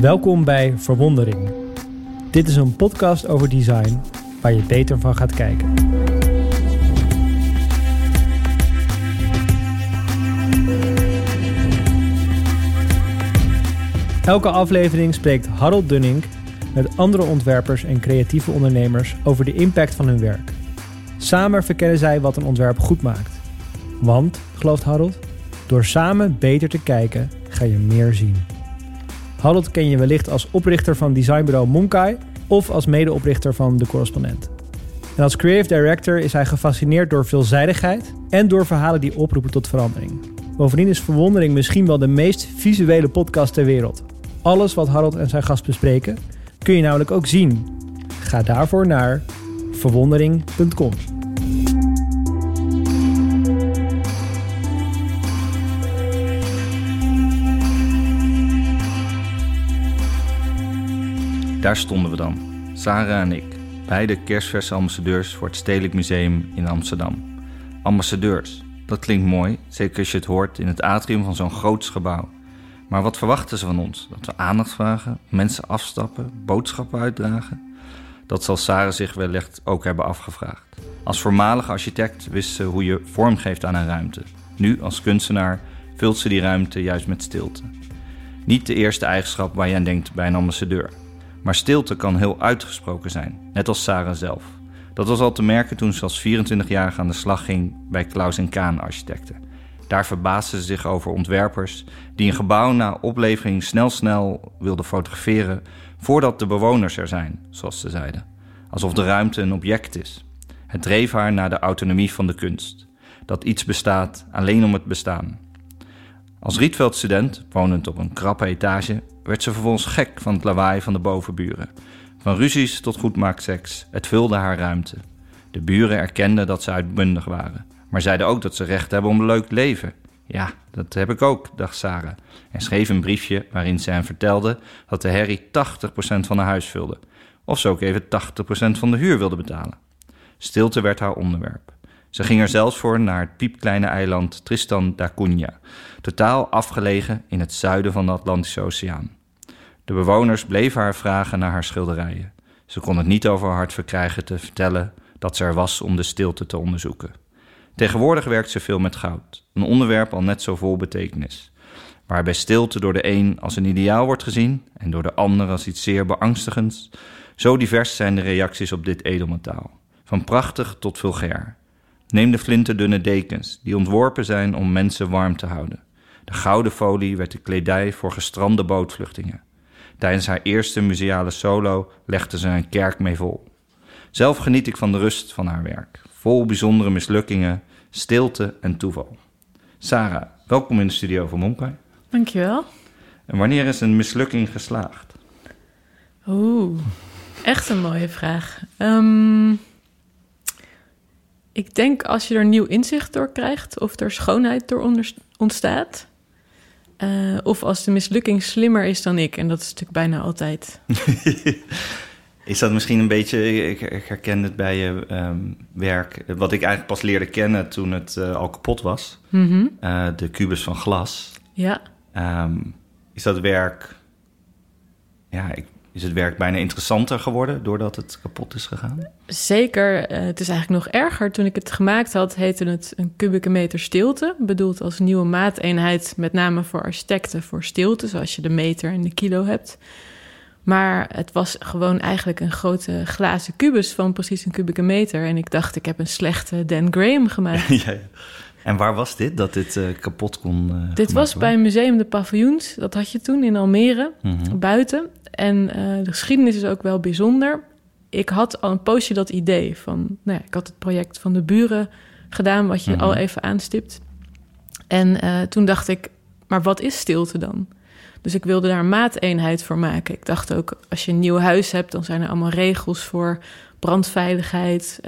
Welkom bij Verwondering. Dit is een podcast over design waar je beter van gaat kijken. Elke aflevering spreekt Harold Dunning met andere ontwerpers en creatieve ondernemers over de impact van hun werk. Samen verkennen zij wat een ontwerp goed maakt. Want, gelooft Harold, door samen beter te kijken ga je meer zien. Harold ken je wellicht als oprichter van designbureau Monkai of als medeoprichter van De Correspondent. En als creative director is hij gefascineerd door veelzijdigheid en door verhalen die oproepen tot verandering. Bovendien is Verwondering misschien wel de meest visuele podcast ter wereld. Alles wat Harold en zijn gast bespreken kun je namelijk ook zien. Ga daarvoor naar verwondering.com. Daar stonden we dan, Sarah en ik, beide kerstverse ambassadeurs voor het Stedelijk Museum in Amsterdam. Ambassadeurs, dat klinkt mooi, zeker als je het hoort in het atrium van zo'n groots gebouw. Maar wat verwachten ze van ons? Dat we aandacht vragen, mensen afstappen, boodschappen uitdragen? Dat zal Sarah zich wellicht ook hebben afgevraagd. Als voormalige architect wist ze hoe je vorm geeft aan een ruimte. Nu, als kunstenaar, vult ze die ruimte juist met stilte. Niet de eerste eigenschap waar je aan denkt bij een ambassadeur. Maar stilte kan heel uitgesproken zijn, net als Sarah zelf. Dat was al te merken toen ze als 24-jarige aan de slag ging bij Klaus en Kaan architecten. Daar verbaasde ze zich over ontwerpers die een gebouw na oplevering snel snel wilden fotograferen voordat de bewoners er zijn, zoals ze zeiden. Alsof de ruimte een object is. Het dreef haar naar de autonomie van de kunst. Dat iets bestaat alleen om het bestaan. Als Rietveld-student, wonend op een krappe etage, werd ze vervolgens gek van het lawaai van de bovenburen. Van ruzies tot goedmaakseks, het vulde haar ruimte. De buren erkenden dat ze uitbundig waren, maar zeiden ook dat ze recht hebben op een leuk leven. Ja, dat heb ik ook, dacht Sarah, en schreef een briefje waarin ze hem vertelde dat de herrie 80% van haar huis vulde, of ze ook even 80% van de huur wilde betalen. Stilte werd haar onderwerp. Ze ging er zelfs voor naar het piepkleine eiland Tristan da Cunha, totaal afgelegen in het zuiden van de Atlantische Oceaan. De bewoners bleven haar vragen naar haar schilderijen. Ze kon het niet over haar hart verkrijgen te vertellen dat ze er was om de stilte te onderzoeken. Tegenwoordig werkt ze veel met goud, een onderwerp al net zo vol betekenis. Waarbij stilte door de een als een ideaal wordt gezien en door de ander als iets zeer beangstigends, zo divers zijn de reacties op dit edelmetaal. Van prachtig tot vulgair. Neem de flinterdunne dekens, die ontworpen zijn om mensen warm te houden. De gouden folie werd de kledij voor gestrande bootvluchtingen. Tijdens haar eerste museale solo legde ze een kerk mee vol. Zelf geniet ik van de rust van haar werk, vol bijzondere mislukkingen, stilte en toeval. Sarah, welkom in de studio van Monkai. Dankjewel. En wanneer is een mislukking geslaagd? Oeh, echt een mooie vraag. Ehm, ik denk als je er nieuw inzicht door krijgt of er schoonheid door ontstaat. Eh, of als de mislukking slimmer is dan ik. En dat is natuurlijk bijna altijd. Is dat misschien een beetje, ik, ik herken het bij je ehm, werk, wat ik eigenlijk pas leerde kennen toen het eh, al kapot was. Mhm. Eh, de kubus van glas. Ja, Ehm, is dat werk, ja, ik, is het werk bijna interessanter geworden doordat het kapot is gegaan? zeker. Eh, het is eigenlijk nog erger. Toen ik het gemaakt had, heette het een kubieke meter stilte. Bedoeld als nieuwe maateenheid, met name voor architecten, voor stilte. Zoals je de meter en de kilo hebt. Maar het was gewoon eigenlijk een grote glazen kubus van precies een kubieke meter. En ik dacht, ik heb een slechte Dan Graham gemaakt. ja, ja. En waar was dit, dat dit eh, kapot kon eh, Dit was bij? Museum de Paviljoens. Dat had je toen in Almere, Mhm. buiten. En eh, de geschiedenis is ook wel bijzonder. Ik had al een poosje dat idee van... Nou ja, ik had het project van de buren gedaan... wat je Mhm. al even aanstipt. En toen dacht ik, maar wat is stilte dan? Dus ik wilde daar een maateenheid voor maken. Ik dacht ook, als je een nieuw huis hebt... dan zijn er allemaal regels voor brandveiligheid...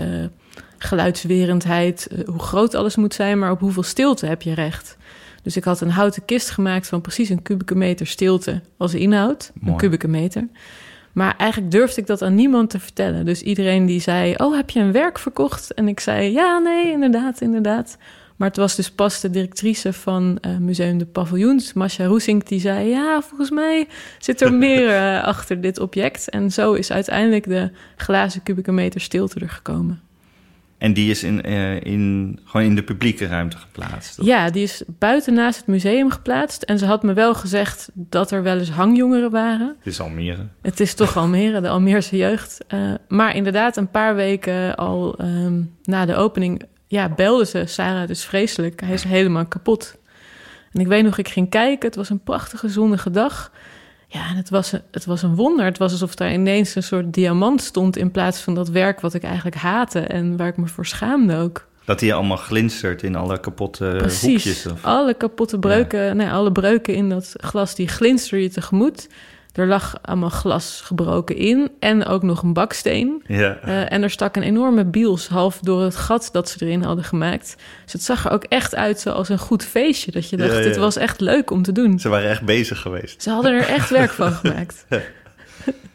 eh, geluidswerendheid, eh, hoe groot alles moet zijn... maar op hoeveel stilte heb je recht? Dus ik had een houten kist gemaakt van precies een kubieke meter stilte als inhoud. Mooi. Een kubieke meter. Maar eigenlijk durfde ik dat aan niemand te vertellen. Dus iedereen die zei, oh, heb je een werk verkocht? En ik zei, ja, nee, inderdaad, inderdaad. Maar het was dus pas de directrice van uh, Museum de Paviljoens, Masha Roesink, die zei: Ja, volgens mij zit er meer uh, achter dit object. En zo is uiteindelijk de glazen kubieke meter stilte er gekomen. En die is in, uh, in, gewoon in de publieke ruimte geplaatst? Ja, die is buiten naast het museum geplaatst. En ze had me wel gezegd dat er wel eens hangjongeren waren. Het is Almere. Het is toch Almere, de Almeerse jeugd. Uh, maar inderdaad, een paar weken al um, na de opening ja, belde ze. Sarah, is vreselijk. Hij is helemaal kapot. En ik weet nog, ik ging kijken. Het was een prachtige zonnige dag. Ja, en het was, het was een wonder. Het was alsof daar ineens een soort diamant stond... in plaats van dat werk wat ik eigenlijk haatte... en waar ik me voor schaamde ook. Dat die allemaal glinstert in alle kapotte Precies. hoekjes? Of? alle kapotte breuken, ja. nee, alle breuken in dat glas... die glinsteren je tegemoet. Er lag allemaal glas gebroken in en ook nog een baksteen. Ja. Uh, en er stak een enorme biels half door het gat dat ze erin hadden gemaakt. Dus het zag er ook echt uit zoals een goed feestje. Dat je dacht, ja, ja. dit was echt leuk om te doen. Ze waren echt bezig geweest. Ze hadden er echt werk van gemaakt.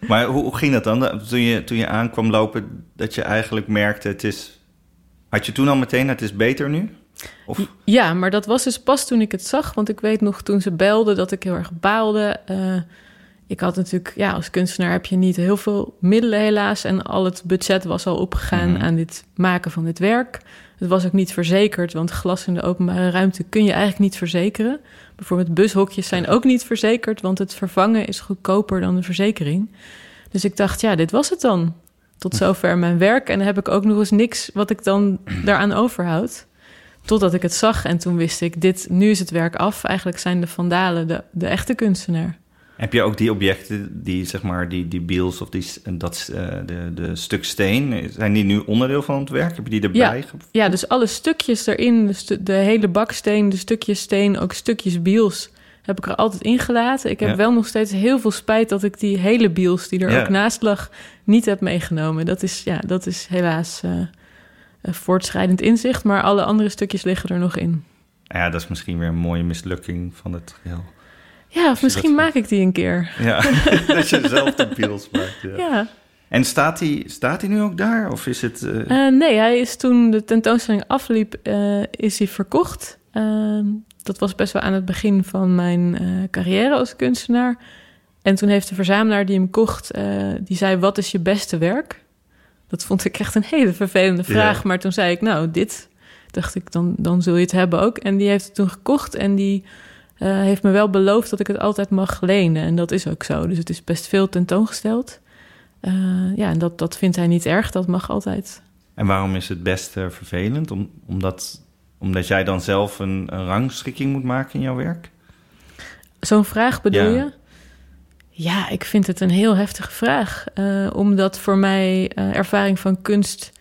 Maar hoe, hoe, ging dat dan? Toen je, toen je aankwam lopen, dat je eigenlijk merkte, het is... Had je toen al meteen, het is beter nu? Of? Ja, maar dat was dus pas toen ik het zag. Want ik weet nog toen ze belde dat ik heel erg baalde... Uh, ik had natuurlijk, ja, als kunstenaar heb je niet heel veel middelen helaas. En al het budget was al opgegaan mm -hmm. aan dit maken van dit werk. Het was ook niet verzekerd, want glas in de openbare ruimte kun je eigenlijk niet verzekeren. Bijvoorbeeld bushokjes zijn ook niet verzekerd, want het vervangen is goedkoper dan de verzekering. Dus ik dacht, ja, dit was het dan. Tot zover mijn werk. En dan heb ik ook nog eens niks wat ik dan daaraan overhoud. Totdat ik het zag en toen wist ik, dit, nu is het werk af. Eigenlijk zijn de vandalen de, de echte kunstenaar. Heb je ook die objecten, die zeg maar, die, die beels of die, dat, uh, de, de stuk steen, zijn die nu onderdeel van het werk? Heb je die erbij? Ja, ja dus alle stukjes erin, de, de, hele baksteen, de stukjes steen, ook stukjes beels, heb ik er altijd ingelaten. Ik heb ja. wel nog steeds heel veel spijt dat ik die hele beels, die er ja. ook naast lag, niet heb meegenomen. Dat is, ja, dat is helaas uh, voortschrijdend inzicht, maar alle andere stukjes liggen er nog in. Ja, dat is misschien weer een mooie mislukking van het geheel. Ja, of misschien maak ik die een keer. Ja, dat je zelf de beels maakt. Ja. ja. En staat hij staat nu ook daar? Of is het... Uh... Uh, nee, hij is toen de tentoonstelling afliep, uh, is hij verkocht. Ehm, dat was best wel aan het begin van mijn carrière als kunstenaar. En toen heeft de verzamelaar die hem kocht, die zei, wat is je beste werk? Dat vond ik echt een hele vervelende vraag. Ja. Maar toen zei ik, nou, dit. Dacht ik, dan, dan zul je het hebben ook. En die heeft het toen gekocht en die... Uh, heeft me wel beloofd dat ik het altijd mag lenen. En dat is ook zo. Dus het is best veel tentoongesteld. Uh, ja, en dat, dat vindt hij niet erg. Dat mag altijd. En waarom is het best uh, vervelend? Om, omdat, omdat jij dan zelf een, een, rangschikking moet maken in jouw werk? Zo'n vraag bedoel ja. je? Ja, ik vind het een heel heftige vraag. omdat voor mij ervaring van kunst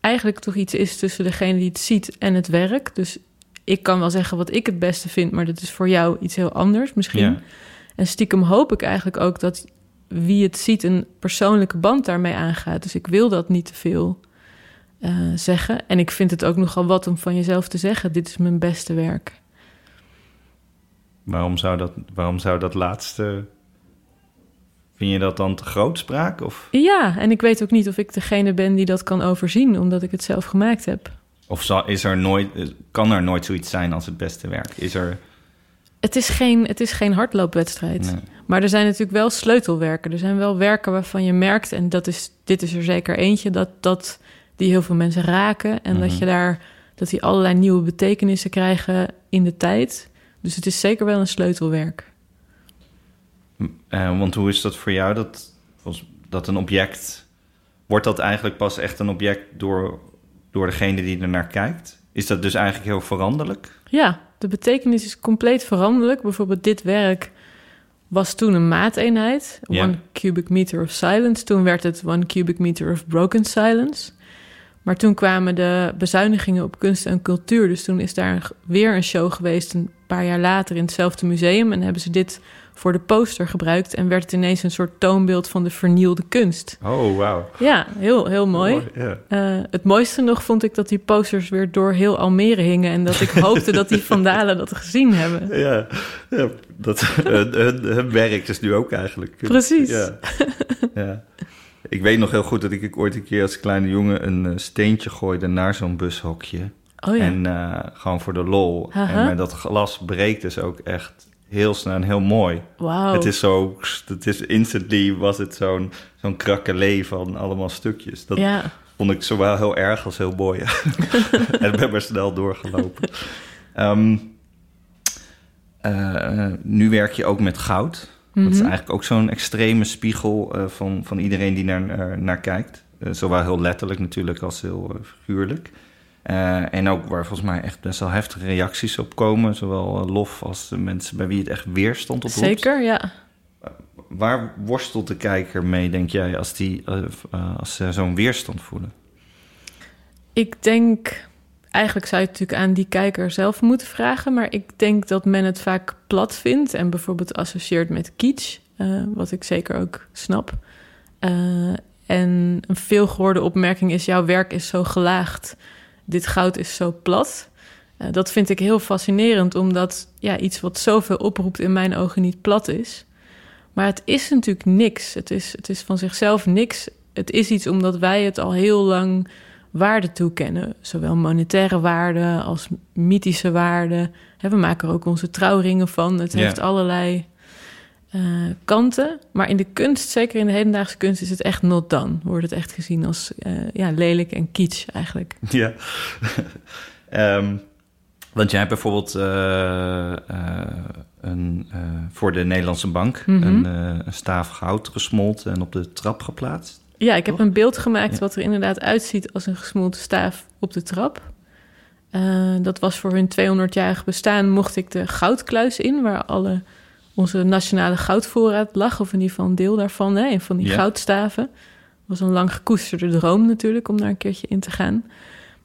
eigenlijk toch iets is tussen degene die het ziet en het werk. Dus ik kan wel zeggen wat ik het beste vind, maar dat is voor jou iets heel anders misschien. Ja. En stiekem hoop ik eigenlijk ook dat wie het ziet een persoonlijke band daarmee aangaat. Dus ik wil dat niet te veel uh, zeggen. En ik vind het ook nogal wat om van jezelf te zeggen: dit is mijn beste werk. Waarom zou dat, waarom zou dat laatste. Vind je dat dan te grootspraak? Of? Ja, en ik weet ook niet of ik degene ben die dat kan overzien, omdat ik het zelf gemaakt heb. Of zal, is er nooit, kan er nooit zoiets zijn als het beste werk? Is er... Het is geen, het is geen hardloopwedstrijd. Nee. Maar er zijn natuurlijk wel sleutelwerken. Er zijn wel werken waarvan je merkt, en dat is, dit is er zeker eentje, dat, dat die heel veel mensen raken. En mm -hmm. dat je daar dat die allerlei nieuwe betekenissen krijgen in de tijd. Dus het is zeker wel een sleutelwerk. Uh, want hoe is dat voor jou? Dat, dat een object. Wordt dat eigenlijk pas echt een object door door degene die er naar kijkt? Is dat dus eigenlijk heel veranderlijk? Ja, de betekenis is compleet veranderlijk. Bijvoorbeeld dit werk was toen een maateenheid. One cubic meter of silence. Toen werd het one cubic meter of broken silence. Maar toen kwamen de bezuinigingen op kunst en cultuur. Dus toen is daar weer een show geweest een paar jaar later in hetzelfde museum. En hebben ze dit voor de poster gebruikt. En werd het ineens een soort toonbeeld van de vernielde kunst. Oh, wauw. Ja, heel, heel mooi. uh, het mooiste nog vond ik dat die posters weer door heel Almere hingen. En dat ik hoopte dat die vandalen dat gezien hebben. Ja, ja dat, hun, hun, hun werk is nu ook eigenlijk. Precies. Ja. ja. Ik weet nog heel goed dat ik ooit een keer als kleine jongen een steentje gooide naar zo'n bushokje. Oh ja. En eh, gewoon voor de lol. En dat glas breekt dus ook echt heel snel en heel mooi. Wauw. Het is zo, het is instantly was het zo'n zo'n krakkelee van allemaal stukjes. Dat Ja, vond ik zowel heel erg als heel mooi. en ben maar snel doorgelopen. Eh, nu werk je ook met goud. Dat is Mhm. eigenlijk ook zo'n extreme spiegel eh, van, van iedereen die naar, naar, naar kijkt. Eh, zowel heel letterlijk natuurlijk als heel eh, figuurlijk. Eh, en ook waar volgens mij echt best wel heftige reacties op komen. Zowel eh, lof als de mensen bij wie het echt weerstand oproept. zeker, ja. Waar worstelt de kijker mee, denk jij, als, die, eh, eh, als ze zo'n weerstand voelen? Ik denk, eigenlijk zou je het natuurlijk aan die kijker zelf moeten vragen, maar ik denk dat men het vaak plat vindt en bijvoorbeeld associeert met kitsch, eh, wat ik zeker ook snap. Eh, en een veelgehoorde opmerking is: jouw werk is zo gelaagd, dit goud is zo plat. Eh, dat vind ik heel fascinerend, omdat ja, iets wat zoveel oproept in mijn ogen niet plat is. Maar het is natuurlijk niks. Het is, het is van zichzelf niks. Het is iets omdat wij het al heel lang waarde toekennen. Zowel monetaire waarde als mythische waarde. We maken er ook onze trouwringen van. Het Ja. heeft allerlei eh, kanten. Maar in de kunst, zeker in de hedendaagse kunst, is het echt not done. Wordt het echt gezien als eh, ja, lelijk en kitsch eigenlijk. Ja. Ehm, want jij hebt bijvoorbeeld eh, een, voor de Nederlandse bank Mhm. een, een staaf goud gesmolten en op de trap geplaatst. Ja, ik heb Toch? een beeld gemaakt Ja. wat er inderdaad uitziet als een gesmolten staaf op de trap. Dat was voor hun 200-jarig bestaan. Mocht ik de goudkluis in, waar alle onze nationale goudvoorraad lag, of in ieder geval een deel daarvan, hè, en van die Ja. goudstaven. was een lang gekoesterde droom natuurlijk om daar een keertje in te gaan.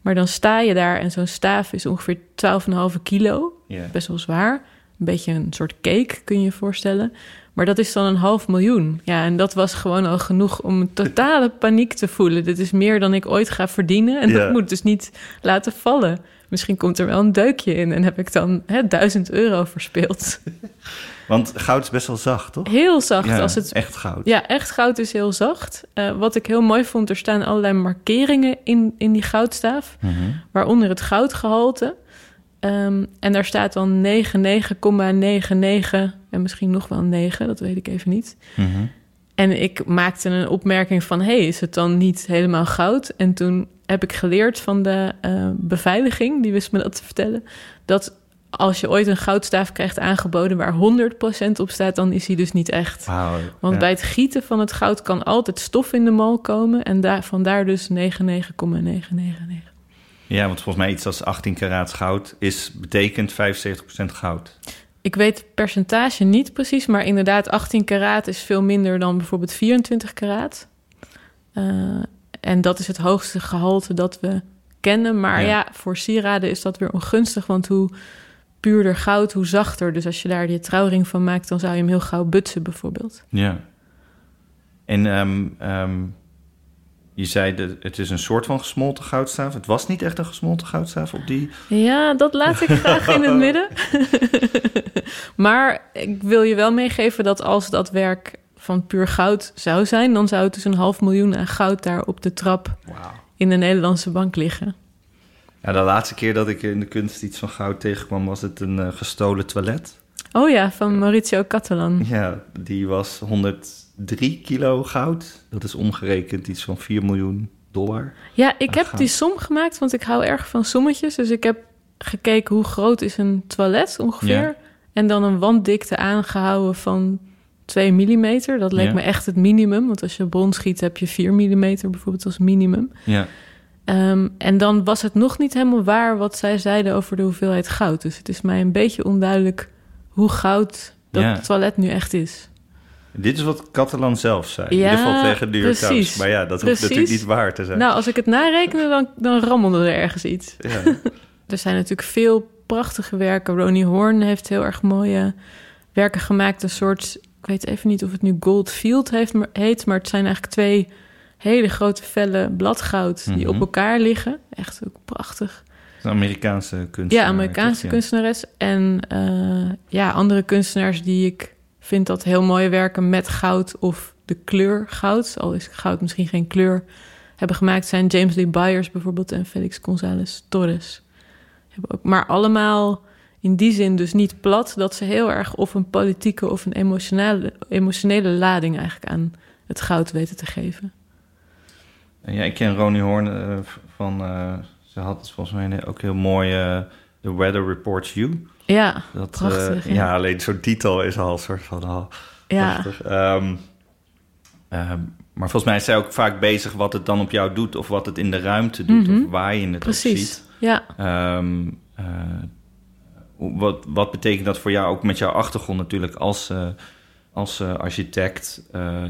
Maar dan sta je daar en zo'n staaf is ongeveer 12,5 kilo Ja. best wel zwaar. Een beetje een soort cake, kun je je voorstellen. Maar dat is dan een half miljoen. Ja, en dat was gewoon al genoeg om een totale paniek te voelen. Dit is meer dan ik ooit ga verdienen. En Ja. dat moet dus niet laten vallen. Misschien komt er wel een deukje in en heb ik dan hè, 1000 euro verspeeld. Want goud is best wel zacht, toch? Heel zacht. Ja, als het, echt goud. ja, echt goud is heel zacht. Eh, wat ik heel mooi vond, er staan allerlei markeringen in, in die goudstaaf. Mhm. waaronder het goudgehalte. Ehm, en daar staat dan 99,99 en misschien nog wel 9, dat weet ik even niet. Mhm. En ik maakte een opmerking van, hey, is het dan niet helemaal goud? En toen heb ik geleerd van de eh, beveiliging, die wist me dat te vertellen, dat als je ooit een goudstaaf krijgt aangeboden waar 100% op staat, dan is hij dus niet echt. Want ja. bij het gieten van het goud kan altijd stof in de mal komen en daar, vandaar dus 99,999. Ja, want volgens mij iets als 18 karaats goud is, betekent 75% goud. Ik weet het percentage niet precies, maar inderdaad, 18 karaat is veel minder dan bijvoorbeeld 24 karaat. Eh, en dat is het hoogste gehalte dat we kennen. Maar Ja. ja. voor sieraden is dat weer ongunstig, want hoe puurder goud, hoe zachter. Dus als je daar die trouwring van maakt, dan zou je hem heel gauw butsen bijvoorbeeld. Ja. En ehm, ehm, je zei dat het is een soort van gesmolten goudstaaf. Het was niet echt een gesmolten goudstaaf op die. Ja, dat laat ik graag in het midden. maar ik wil je wel meegeven dat als dat werk van puur goud zou zijn, dan zou het dus een half miljoen aan goud daar op de trap in de Nederlandse bank liggen. Ja, de laatste keer dat ik in de kunst iets van goud tegenkwam, was het een eh, gestolen toilet. Oh ja, van Mauricio Catalan. Ja, die was 103 kilo goud. Dat is omgerekend iets van 4 miljoen dollar. Ja, ik heb goud. die som gemaakt, want ik hou erg van sommetjes. Dus ik heb gekeken hoe groot is een toilet ongeveer. Ja. En dan een wanddikte aangehouden van 2 mm. Dat leek Ja. me echt het minimum. Want als je bron schiet, heb je 4 mm bijvoorbeeld als minimum. Ja, Ehm, en dan was het nog niet helemaal waar wat zij zeiden over de hoeveelheid goud. Dus het is mij een beetje onduidelijk hoe goud dat Ja. toilet nu echt is. dit is wat Catalan zelf zei. in Ja, ieder geval tegen Times. precies. Maar ja, dat hoeft Precies. natuurlijk niet waar te zijn. Nou, als ik het narekende, dan, dan rammelde er ergens iets. Ja. Er zijn natuurlijk veel prachtige werken. Ronnie Horn heeft heel erg mooie werken gemaakt. Een soort, ik weet even niet of het nu Gold Field heeft, heet, maar het zijn eigenlijk twee hele grote vellen bladgoud die Mhm. op elkaar liggen. Echt ook prachtig. Een Amerikaanse kunstenaar. Ja, Amerikaanse? Ja. kunstenares. En eh, ja, andere kunstenaars die ik vind dat heel mooie werken met goud of de kleur goud, al is goud misschien geen kleur, hebben gemaakt zijn James Lee Byers bijvoorbeeld en Felix González Torres. ook, maar allemaal in die zin dus niet plat dat ze heel erg of een politieke of een emotionele, emotionele lading eigenlijk aan het goud weten te geven. Ja, ik ken Ronnie Horn uh, van. Uh, ze had volgens mij ook heel mooi. Uh, The Weather Reports You. Ja, dat, prachtig. ja. ja. alleen zo'n titel is al een soort van. Oh, ja. Um, maar volgens mij is zij ook vaak bezig wat het dan op jou doet, of wat het in de ruimte doet, mm -hmm. of waar je het Precies. ziet. Ja. Um, wat, wat betekent dat voor jou ook met jouw achtergrond natuurlijk als, uh, als uh, architect? Uh,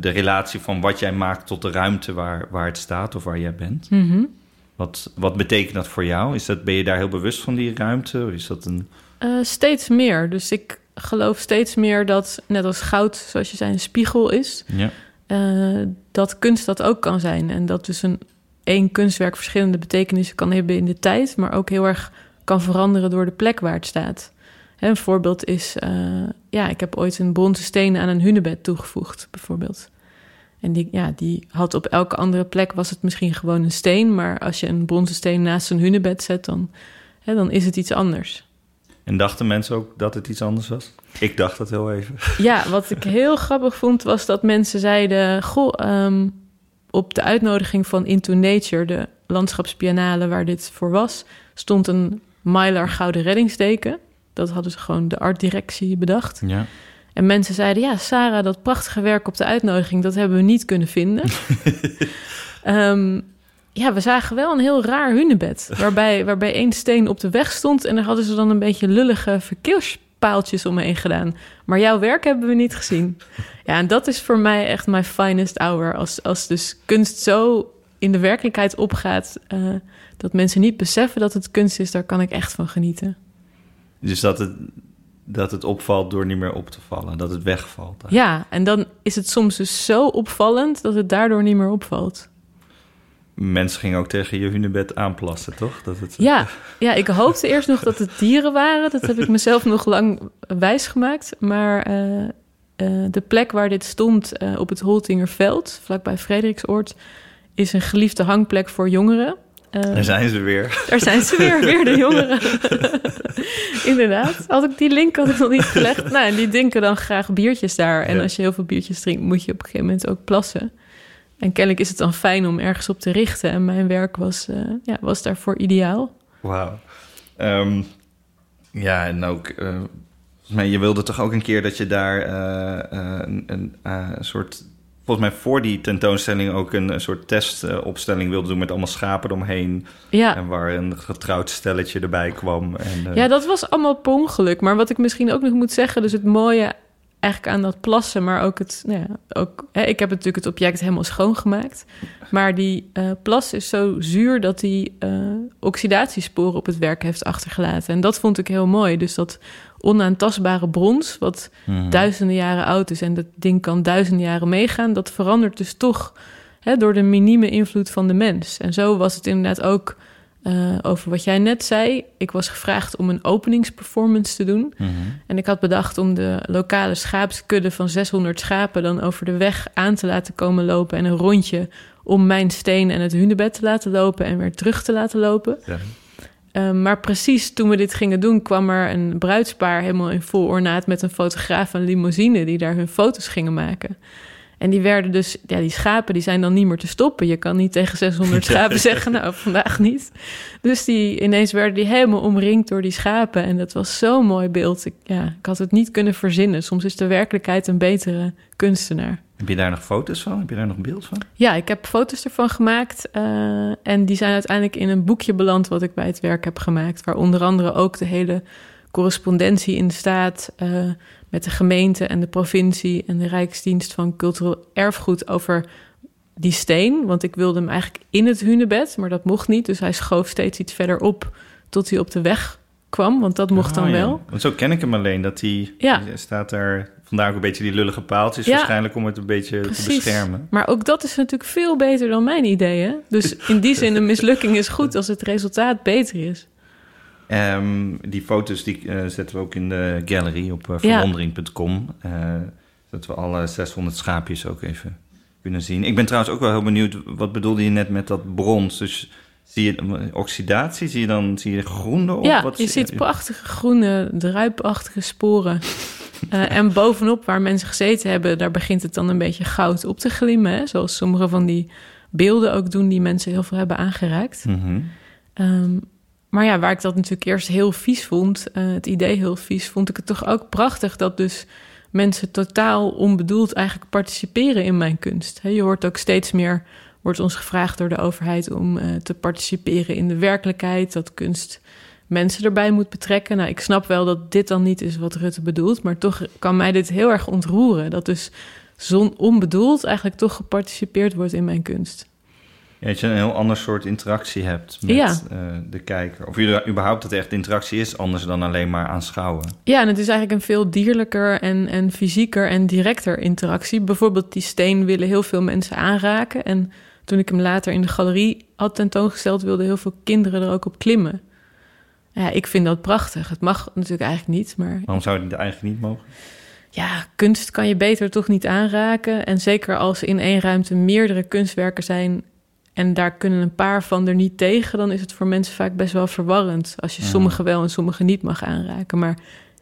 de, relatie van wat jij maakt tot de ruimte waar, waar het staat of waar jij bent. Mm -hmm. wat, wat betekent dat voor jou? Is dat, ben je daar heel bewust van die ruimte? Of is dat een... steeds meer. Dus ik geloof steeds meer dat, net als goud, zoals je zei, een spiegel is. Ja. dat kunst dat ook kan zijn. En dat dus een één kunstwerk verschillende betekenissen kan hebben in de tijd, maar ook heel erg kan veranderen door de plek waar het staat. Een voorbeeld is, uh, ja, ik heb ooit een bronzen steen aan een hunebed toegevoegd, bijvoorbeeld. En die, ja, die had op elke andere plek was het misschien gewoon een steen, maar als je een bronzen steen naast een hunebed zet, dan, hè, dan is het iets anders. En dachten mensen ook dat het iets anders was? Ik dacht dat heel even. Ja, wat ik heel grappig vond, was dat mensen zeiden: Goh, um, op de uitnodiging van Into Nature, de landschapspianale waar dit voor was, stond een Mylar gouden reddingsdeken. Dat hadden ze gewoon de artdirectie bedacht. Ja. En mensen zeiden, ja, Sarah, dat prachtige werk op de uitnodiging... dat hebben we niet kunnen vinden. um, ja, we zagen wel een heel raar hunebed... Waarbij, waarbij één steen op de weg stond... en daar hadden ze dan een beetje lullige verkeerspaaltjes omheen gedaan. Maar jouw werk hebben we niet gezien. Ja, en dat is voor mij echt mijn finest hour. Als, als dus kunst zo in de werkelijkheid opgaat... Uh, dat mensen niet beseffen dat het kunst is, daar kan ik echt van genieten. Dus dat het, dat het opvalt door niet meer op te vallen, dat het wegvalt. Eigenlijk. Ja, en dan is het soms dus zo opvallend dat het daardoor niet meer opvalt. Mensen gingen ook tegen je hunebed aanplassen, toch? Dat het... ja, ja, ik hoopte eerst nog dat het dieren waren. Dat heb ik mezelf nog lang wijsgemaakt. Maar uh, uh, de plek waar dit stond uh, op het Holtingerveld, vlakbij Frederiksoord, is een geliefde hangplek voor jongeren. Uh, daar zijn ze weer. Daar zijn ze weer, weer de jongeren. Inderdaad. Had ik die link had ik nog niet gelegd. Nou, en die drinken dan graag biertjes daar. En ja. als je heel veel biertjes drinkt, moet je op een gegeven moment ook plassen. En kennelijk is het dan fijn om ergens op te richten. En mijn werk was, uh, ja, was daarvoor ideaal. Wauw. Um, ja, en ook... Uh, maar je wilde toch ook een keer dat je daar uh, een, een soort volgens mij voor die tentoonstelling ook een, soort testopstelling wilde doen met allemaal schapen eromheen. Ja. En waar een getrouwd stelletje erbij kwam. En, uh... Ja, dat was allemaal per ongeluk. Maar wat ik misschien ook nog moet zeggen, dus het mooie eigenlijk aan dat plassen, maar ook het, nou ja, ook, hè, ik heb natuurlijk het object helemaal schoongemaakt. Maar die uh, plas is zo zuur dat die uh, oxidatiesporen op het werk heeft achtergelaten. En dat vond ik heel mooi. Dus dat onaantastbare brons, wat Mhm. duizenden jaren oud is en dat ding kan duizenden jaren meegaan, dat verandert dus toch hè, door de minieme invloed van de mens. En zo was het inderdaad ook uh, over wat jij net zei. Ik was gevraagd om een openingsperformance te doen. Mhm. En ik had bedacht om de lokale schaapskudde van 600 schapen dan over de weg aan te laten komen lopen en een rondje om mijn steen en het hunebed te laten lopen en weer terug te laten lopen. Ja. Uh, maar precies toen we dit gingen doen, kwam er een bruidspaar helemaal in vol ornaat met een fotograaf en limousine die daar hun foto's gingen maken. En die werden dus, ja, die schapen die zijn dan niet meer te stoppen. Je kan niet tegen 600 schapen zeggen, nou, vandaag niet. Dus die, ineens werden die helemaal omringd door die schapen. En dat was zo'n mooi beeld. Ik, ja, ik had het niet kunnen verzinnen. Soms is de werkelijkheid een betere kunstenaar. Heb je daar nog foto's van? Heb je daar nog beeld van? Ja, ik heb foto's ervan gemaakt. Uh, en die zijn uiteindelijk in een boekje beland wat ik bij het werk heb gemaakt. Waar onder andere ook de hele correspondentie in staat... Uh, met de gemeente en de provincie en de Rijksdienst van Cultureel Erfgoed over die steen. Want ik wilde hem eigenlijk in het hunebed, maar dat mocht niet. Dus hij schoof steeds iets verder op tot hij op de weg kwam, want dat mocht Oh, dan ja. wel. Want zo ken ik hem alleen, dat hij Ja. staat daar... Vandaar ook een beetje die lullige paaltjes Ja. waarschijnlijk om het een beetje te beschermen. Maar ook dat is natuurlijk veel beter dan mijn ideeën. Dus in die zin, een mislukking is goed als het resultaat beter is. Ehm, die foto's die eh, zetten we ook in de gallery op uh, Ja. verwondering.com. Eh, zodat we alle 600 schaapjes ook even kunnen zien. Ik ben trouwens ook wel heel benieuwd, wat bedoelde je net met dat brons? Dus Zie je oxidatie? Zie je dan zie je groen erop? Ja, Wat je zie- ziet prachtige groene, druipachtige sporen. Eh, en bovenop waar mensen gezeten hebben, daar begint het dan een beetje goud op te glimmen. Hè? Zoals sommige van die beelden ook doen die mensen heel veel hebben aangeraakt. Mhm. Ehm, maar ja, waar ik dat natuurlijk eerst heel vies vond, eh, het idee heel vies, vond ik het toch ook prachtig dat dus mensen totaal onbedoeld eigenlijk participeren in mijn kunst. Je hoort ook steeds meer, wordt ons gevraagd door de overheid om eh, te participeren in de werkelijkheid, dat kunst mensen erbij moet betrekken. Nou, ik snap wel dat dit dan niet is wat Rutte bedoelt, maar toch kan mij dit heel erg ontroeren. Dat dus zon onbedoeld eigenlijk toch geparticipeerd wordt in mijn kunst. Ja, dat je een heel ander soort interactie hebt met Ja. eh, de kijker. Of je- überhaupt dat echt interactie is, anders dan alleen maar aanschouwen. Ja, en het is eigenlijk een veel dierlijker en, en fysieker en directer interactie. Bijvoorbeeld die steen willen heel veel mensen aanraken. En toen ik hem later in de galerie had tentoongesteld... wilden heel veel kinderen er ook op klimmen. Ja, ik vind dat prachtig. Het mag natuurlijk eigenlijk niet, maar Waarom zou die eigenlijk niet mogen? ja, kunst kan je beter toch niet aanraken. En zeker als in één ruimte meerdere kunstwerken zijn... en daar kunnen een paar van er niet tegen... dan is het voor mensen vaak best wel verwarrend... als je Ja. sommige wel en sommige niet mag aanraken. Maar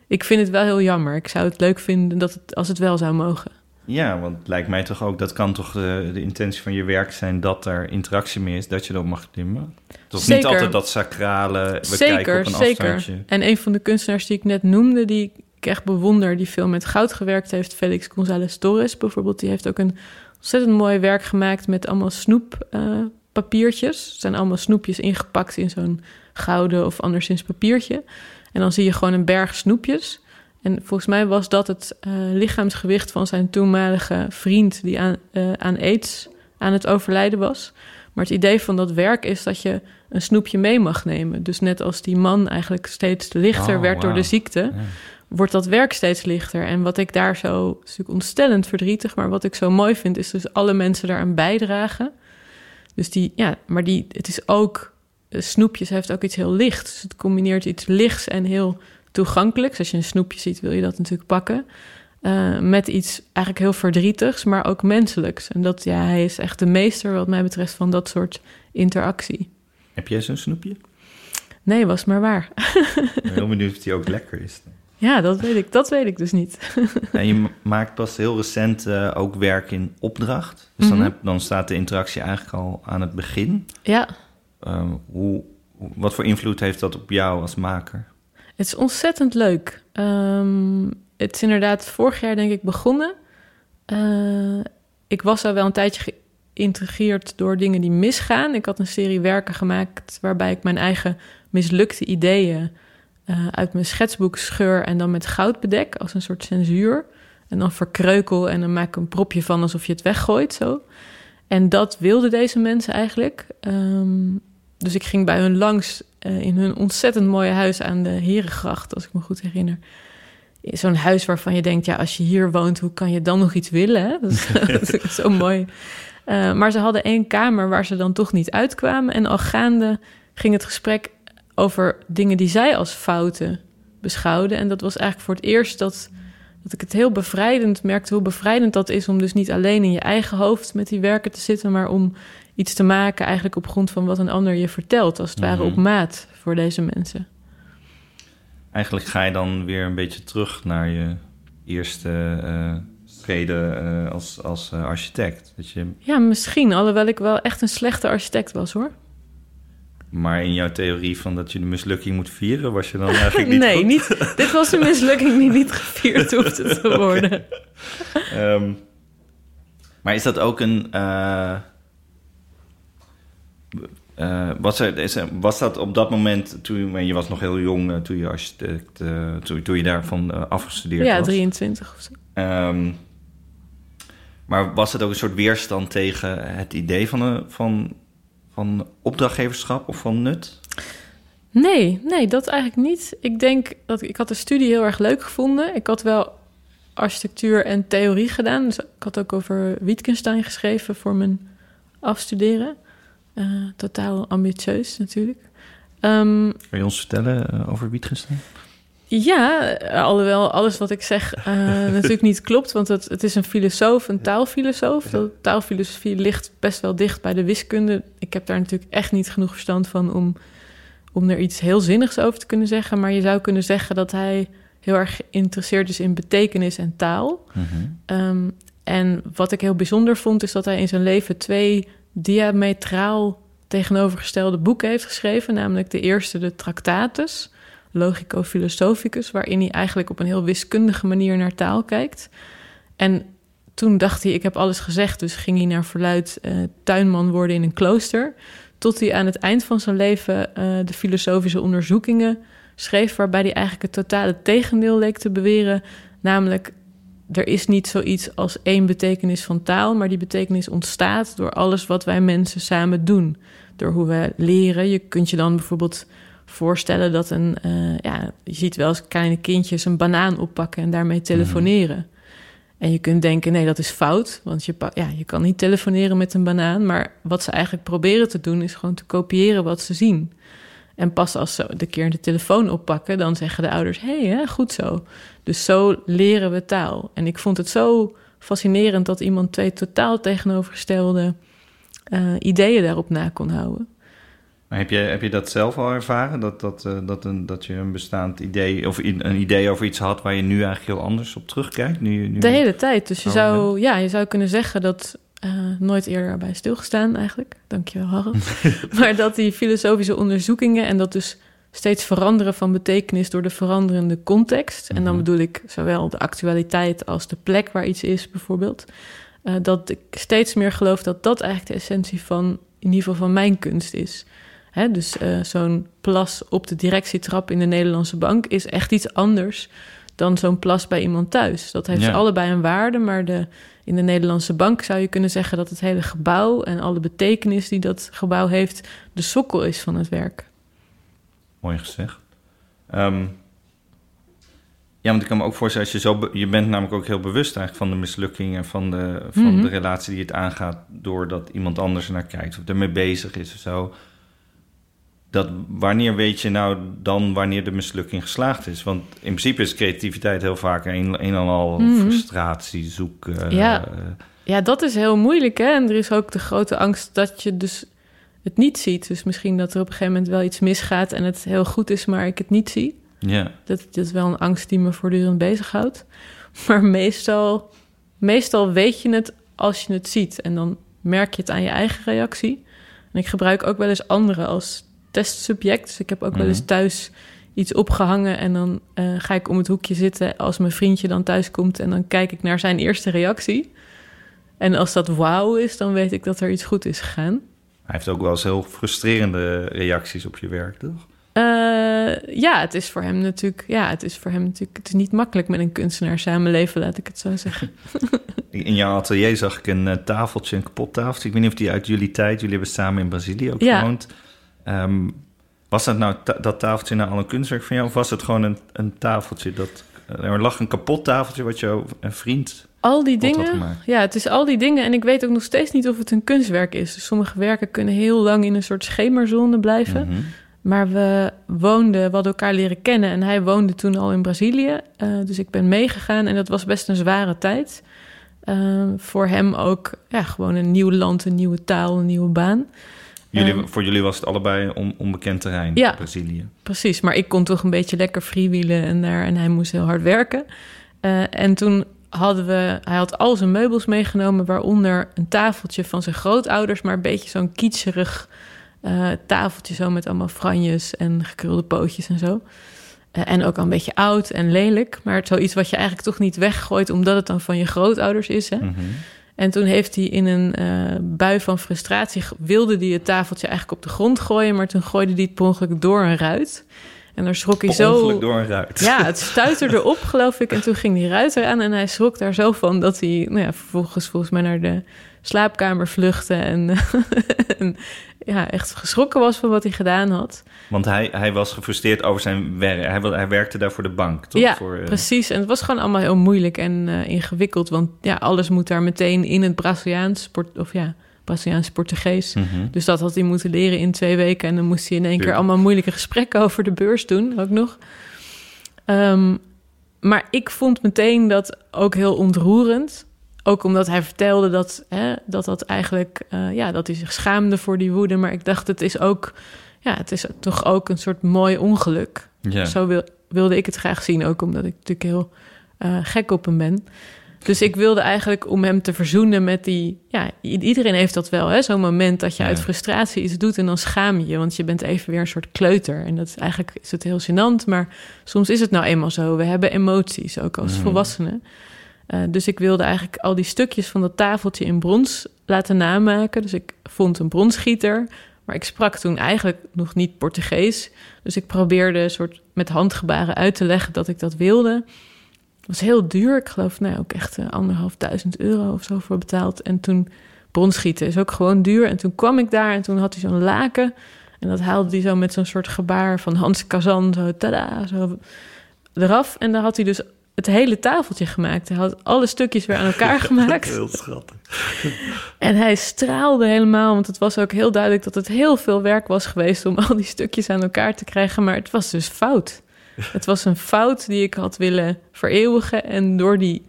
ik vind het wel heel jammer. Ik zou het leuk vinden dat het, als het wel zou mogen. Ja, want het lijkt mij toch ook, dat kan toch de, de intentie van je werk zijn dat er interactie mee is, dat je erop mag klimmen. Toch niet Zeker. altijd dat sacrale, we zeker, kijken op een zeker. afstandje. En een van de kunstenaars die ik net noemde... die ik echt bewonder, die veel met goud gewerkt heeft... Felix González Torres bijvoorbeeld... die heeft ook een ontzettend mooi werk gemaakt... met allemaal snoeppapiertjes. Het zijn allemaal snoepjes ingepakt in zo'n gouden of anderszins papiertje. En dan zie je gewoon een berg snoepjes. En volgens mij was dat het eh, lichaamsgewicht van zijn toenmalige vriend... die aan, eh, aan aids aan het overlijden was. Maar het idee van dat werk is dat je een snoepje mee mag nemen. Dus net als die man eigenlijk steeds lichter Oh, werd door de ziekte... Ja. wordt dat werk steeds lichter. En wat ik daar zo... Is natuurlijk ontstellend verdrietig... maar wat ik zo mooi vind... is dus alle mensen daaraan bijdragen. Dus die... Ja, maar die, het is ook... eh, Snoepjes heeft ook iets heel lichts. Dus het combineert iets lichts en heel toegankelijks. Als je een snoepje ziet, wil je dat natuurlijk pakken. Eh, met iets eigenlijk heel verdrietigs, maar ook menselijks. En dat, ja, hij is echt de meester wat mij betreft van dat soort interactie. Heb jij zo'n snoepje? Nee, was maar waar. Ik ben heel benieuwd of die ook lekker is. Ja, dat weet ik, dat weet ik dus niet. En je ma- maakt pas heel recent eh, ook werk in opdracht. Dus dan, Mhm. heb, dan staat de interactie eigenlijk al aan het begin. Ja, Ehm, hoe- wat voor invloed heeft dat op jou als maker? Het is ontzettend leuk. Ehm, het is inderdaad vorig jaar denk ik begonnen. Eh, ik was al wel een tijdje geïntrigeerd door dingen die misgaan. Ik had een serie werken gemaakt waarbij ik mijn eigen mislukte ideeën eh, uit mijn schetsboek scheur en dan met goud bedek als een soort censuur. En dan verkreukel en dan maak ik een propje van alsof je het weggooit zo. En dat wilden deze mensen eigenlijk. Ehm, dus ik ging bij hun langs eh, in hun ontzettend mooie huis aan de Herengracht, als ik me goed herinner. Zo'n huis waarvan je denkt, ja, als je hier woont, hoe kan je dan nog iets willen? Hè? Dat, is, dat is zo mooi. Eh, maar ze hadden één kamer waar ze dan toch niet uitkwamen. En al gaande ging het gesprek over dingen die zij als fouten beschouwden. En dat was eigenlijk voor het eerst dat, dat ik het heel bevrijdend merkte... hoe bevrijdend dat is om dus niet alleen in je eigen hoofd met die werken te zitten... maar om iets te maken eigenlijk op grond van wat een ander je vertelt. Als het ware Mhm. op maat voor deze mensen. Eigenlijk ga je dan weer een beetje terug naar je eerste eh schreden eh, als, als eh, architect. Dat je, Ja, misschien. Alhoewel ik wel echt een slechte architect was, hoor. maar in jouw theorie van dat je de mislukking moet vieren, was je dan eigenlijk niet nee, goed? niet, dit was een mislukking die niet gevierd hoefde te worden. Ehm, maar is dat ook een. Eh, was, er, dat op dat moment, toen je was nog heel jong, eh, toen je architect, eh, toen, toen je daarvan afgestudeerd Ja, was? 23 of zo. Ehm, maar was het ook een soort weerstand tegen het idee van, een, van, van opdrachtgeverschap of van nut? Nee, nee, dat eigenlijk niet. Ik denk dat ik had de studie heel erg leuk gevonden. Ik had wel architectuur en theorie gedaan. Dus ik had ook over Wittgenstein geschreven voor mijn afstuderen. Eh, totaal ambitieus natuurlijk. Ehm, Kun je ons vertellen eh, over Wittgenstein? Ja, alhoewel alles wat ik zeg uh, natuurlijk niet klopt, want het, het is een filosoof, een taalfilosoof. De taalfilosofie ligt best wel dicht bij de wiskunde. Ik heb daar natuurlijk echt niet genoeg verstand van om, om er iets heel zinnigs over te kunnen zeggen. Maar je zou kunnen zeggen dat hij heel erg geïnteresseerd is in betekenis en taal. Mhm. Um, en wat ik heel bijzonder vond, is dat hij in zijn leven twee diametraal tegenovergestelde boeken heeft geschreven. Namelijk de eerste, de Tractatus, Logico Philosophicus, waarin hij eigenlijk op een heel wiskundige manier naar taal kijkt. En toen dacht hij, ik heb alles gezegd, dus ging hij naar verluid uh, tuinman worden in een klooster. Tot hij aan het eind van zijn leven uh, de filosofische onderzoekingen schreef, waarbij hij eigenlijk het totale tegendeel leek te beweren. Namelijk, er is niet zoiets als één betekenis van taal, maar die betekenis ontstaat door alles wat wij mensen samen doen. Door hoe we leren. Je kunt je dan bijvoorbeeld voorstellen dat een, uh, ja, je ziet wel eens kleine kindjes een banaan oppakken en daarmee telefoneren. En je kunt denken, nee, dat is fout, want je, ja, je kan niet telefoneren met een banaan. Maar wat ze eigenlijk proberen te doen, is gewoon te kopiëren wat ze zien. En pas als ze de keer de telefoon oppakken, dan zeggen de ouders: hé, hey, goed zo. Dus zo leren we taal. En ik vond het zo fascinerend dat iemand twee totaal tegenovergestelde uh, ideeën daarop na kon houden. Maar heb je, heb je dat zelf al ervaren? Dat, dat, uh, dat, een, dat je een bestaand idee of een idee over iets had waar je nu eigenlijk heel anders op terugkijkt? Nu, nu de hele tijd. Dus je zou, ja, je zou kunnen zeggen dat uh, nooit eerder bij stilgestaan eigenlijk. Dankjewel, Harald. maar dat die filosofische onderzoekingen en dat dus steeds veranderen van betekenis door de veranderende context. En dan bedoel ik zowel de actualiteit als de plek waar iets is, bijvoorbeeld. Uh, dat ik steeds meer geloof dat dat eigenlijk de essentie van, in ieder geval van mijn kunst is. Hè, dus uh, zo'n plas op de directietrap in de Nederlandse bank is echt iets anders dan zo'n plas bij iemand thuis. Dat heeft ja. allebei een waarde, maar de, in de Nederlandse bank zou je kunnen zeggen dat het hele gebouw en alle betekenis die dat gebouw heeft, de sokkel is van het werk. Mooi gezegd. Um, ja, want ik kan me ook voorstellen, als je zo. Je bent namelijk ook heel bewust eigenlijk van de mislukking en van de, van Mhm. de relatie die het aangaat. doordat iemand anders er naar kijkt of ermee bezig is of zo. Dat wanneer weet je nou dan wanneer de mislukking geslaagd is? Want in principe is creativiteit heel vaak een, een en al Mhm. frustratie, zoeken. Ja. eh, Ja, dat is heel moeilijk, hè? En er is ook de grote angst dat je dus het niet ziet. Dus misschien dat er op een gegeven moment wel iets misgaat en het heel goed is, maar ik het niet zie. ja. Dat, dat is wel een angst die me voortdurend bezighoudt. Maar meestal, meestal weet je het als je het ziet. En dan merk je het aan je eigen reactie. En ik gebruik ook wel eens anderen als testsubject. Dus ik heb ook wel eens Mhm. thuis iets opgehangen... en dan eh, ga ik om het hoekje zitten als mijn vriendje dan thuis komt... en dan kijk ik naar zijn eerste reactie. En als dat wauw is, dan weet ik dat er iets goed is gegaan. Hij heeft ook wel eens heel frustrerende reacties op je werk, toch? Eh, ja, het is voor hem natuurlijk. Ja, het is voor hem natuurlijk. Het is niet makkelijk met een kunstenaar samenleven, laat ik het zo zeggen. In jouw atelier zag ik een eh, tafeltje, een kapot tafeltje. Ik weet niet of die uit jullie tijd... Jullie hebben samen in Brazilië ook Ja. gewoond. Ehm, was dat nou ta- dat tafeltje nou al een kunstwerk van jou? Of was het gewoon een, een tafeltje dat... Er lag een kapot tafeltje wat jouw een vriend Al die dingen. Ja, het is al die dingen. En ik weet ook nog steeds niet of het een kunstwerk is. Dus sommige werken kunnen heel lang in een soort schemerzone blijven. Mhm. Maar we woonden, we hadden elkaar leren kennen. En hij woonde toen al in Brazilië. Eh, dus ik ben meegegaan. En dat was best een zware tijd. Eh, voor hem ook ja, gewoon een nieuw land, een nieuwe taal, een nieuwe baan. Jullie, Ehm, voor jullie was het allebei on, onbekend terrein, Ja. Brazilië. Precies, maar ik kon toch een beetje lekker freewheelen en daar en hij moest heel hard werken. Eh, en toen hadden we, hij had al zijn meubels meegenomen, waaronder een tafeltje van zijn grootouders, maar een beetje zo'n kitscherig eh, tafeltje, zo met allemaal franjes en gekrulde pootjes en zo. Eh, en ook al een beetje oud en lelijk, maar zoiets wat je eigenlijk toch niet weggooit, omdat het dan van je grootouders is. Hè? Mhm. En toen heeft hij in een eh, bui van frustratie... wilde hij het tafeltje eigenlijk op de grond gooien... maar toen gooide hij het per ongeluk door een ruit. En daar schrok hij zo... door een ruit. Ja, het stuitte erop, geloof ik. En toen ging die ruit eraan en hij schrok daar zo van... dat hij nou ja, vervolgens volgens mij naar de slaapkamer vluchtte... en, en ja, echt geschrokken was van wat hij gedaan had. Want hij, hij was gefrustreerd over zijn werk. Hij, hij werkte daar voor de bank, toch? Ja, voor, eh, precies. En het was gewoon allemaal heel moeilijk en eh, ingewikkeld. Want ja, alles moet daar meteen in het Braziliaans... Port, of ja, Braziliaans-Portugees... mhm. Dus dat had hij moeten leren in twee weken. En dan moest hij in één keer allemaal moeilijke gesprekken over de beurs doen, ook nog. Ehm, maar ik vond meteen dat ook heel ontroerend. Ook omdat hij vertelde dat hè, dat, dat eigenlijk, eh, ja, dat hij zich schaamde voor die woede. Maar ik dacht, het is ook, ja, het is toch ook een soort mooi ongeluk. Ja. Zo wil, wilde ik het graag zien, ook omdat ik natuurlijk heel eh, gek op hem ben. Dus ik wilde eigenlijk om hem te verzoenen met die... Ja, iedereen heeft dat wel, hè? Zo'n moment dat je Ja. uit frustratie iets doet en dan schaam je je. Want je bent even weer een soort kleuter. En dat is eigenlijk is het heel gênant, maar soms is het nou eenmaal zo. We hebben emoties, ook als Mhm. volwassenen. Eh, dus ik wilde eigenlijk al die stukjes van dat tafeltje in brons laten namaken. Dus ik vond een bronsgieter, maar ik sprak toen eigenlijk nog niet Portugees. Dus ik probeerde een soort met handgebaren uit te leggen dat ik dat wilde. Het was heel duur. Ik geloof nou, ook echt eh, anderhalf duizend euro of zo voor betaald. En toen bronschieten is ook gewoon duur. En toen kwam ik daar en toen had hij zo'n laken. En dat haalde hij zo met zo'n soort gebaar van Hans Kazan. Zo tada, zo eraf. En dan had hij dus het hele tafeltje gemaakt. Hij had alle stukjes weer aan elkaar gemaakt. Heel schattig. En hij straalde helemaal, want het was ook heel duidelijk dat het heel veel werk was geweest om al die stukjes aan elkaar te krijgen. Maar het was dus fout. Het was een fout die ik had willen vereeuwigen. En door die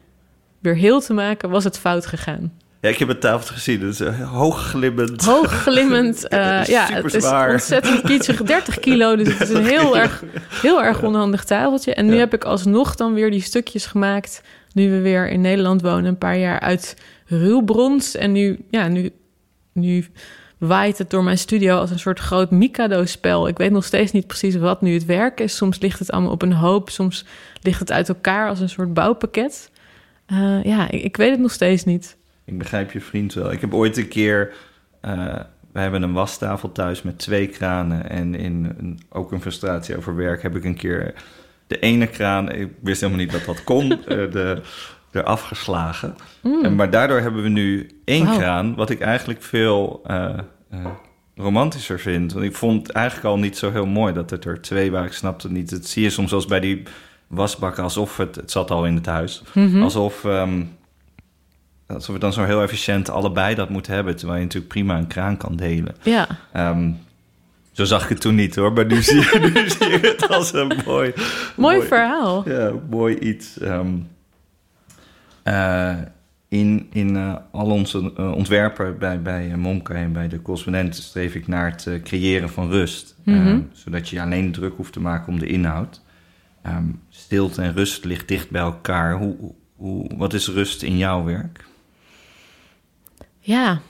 weer heel te maken, was het fout gegaan. Ja, ik heb het tafeltje gezien. Het is eh, hoogglimmend. Hoogglimmend. eh Ja, ja, super het is zwaar. ontzettend kietsig. 30 kilo, dus het is een heel erg, heel erg onhandig tafeltje. En nu Ja. heb ik alsnog dan weer die stukjes gemaakt... nu we weer in Nederland wonen, een paar jaar uit ruwbrons. En nu, ja, nu, nu waait het door mijn studio als een soort groot Mikado-spel. Ik weet nog steeds niet precies wat nu het werk is. Soms ligt het allemaal op een hoop, soms ligt het uit elkaar als een soort bouwpakket. Eh, ja, ik, ik weet het nog steeds niet. Ik begrijp je vriend wel. Ik heb ooit een keer... eh wij hebben een wastafel thuis met twee kranen. En in een, ook een frustratie over werk heb ik een keer de ene kraan... Ik wist helemaal niet dat dat kon, eh, de, eraf geslagen. En, maar daardoor hebben we nu één kraan... wat ik eigenlijk veel eh, romantischer vind. Want ik vond het eigenlijk al niet zo heel mooi dat het er twee waren. Ik snapte het niet. Het zie je soms als bij die wasbakken... alsof het... Het zat al in het huis. Mhm. Alsof... ehm, Alsof we dan zo heel efficiënt allebei dat moeten hebben, terwijl je natuurlijk prima een kraan kan delen. Ja, Ehm, zo zag ik het toen niet hoor, maar nu zie je, nu zie je het als een mooi, mooi verhaal. Ja, mooi iets. Ehm, eh, in in eh, al onze eh, ontwerpen bij, bij Momke en bij de correspondent streef ik naar het creëren van rust. Mhm. Ehm, zodat je alleen druk hoeft te maken om de inhoud. Stilte en rust ligt dicht bij elkaar. Hoe, hoe, wat is rust in jouw werk? Ja,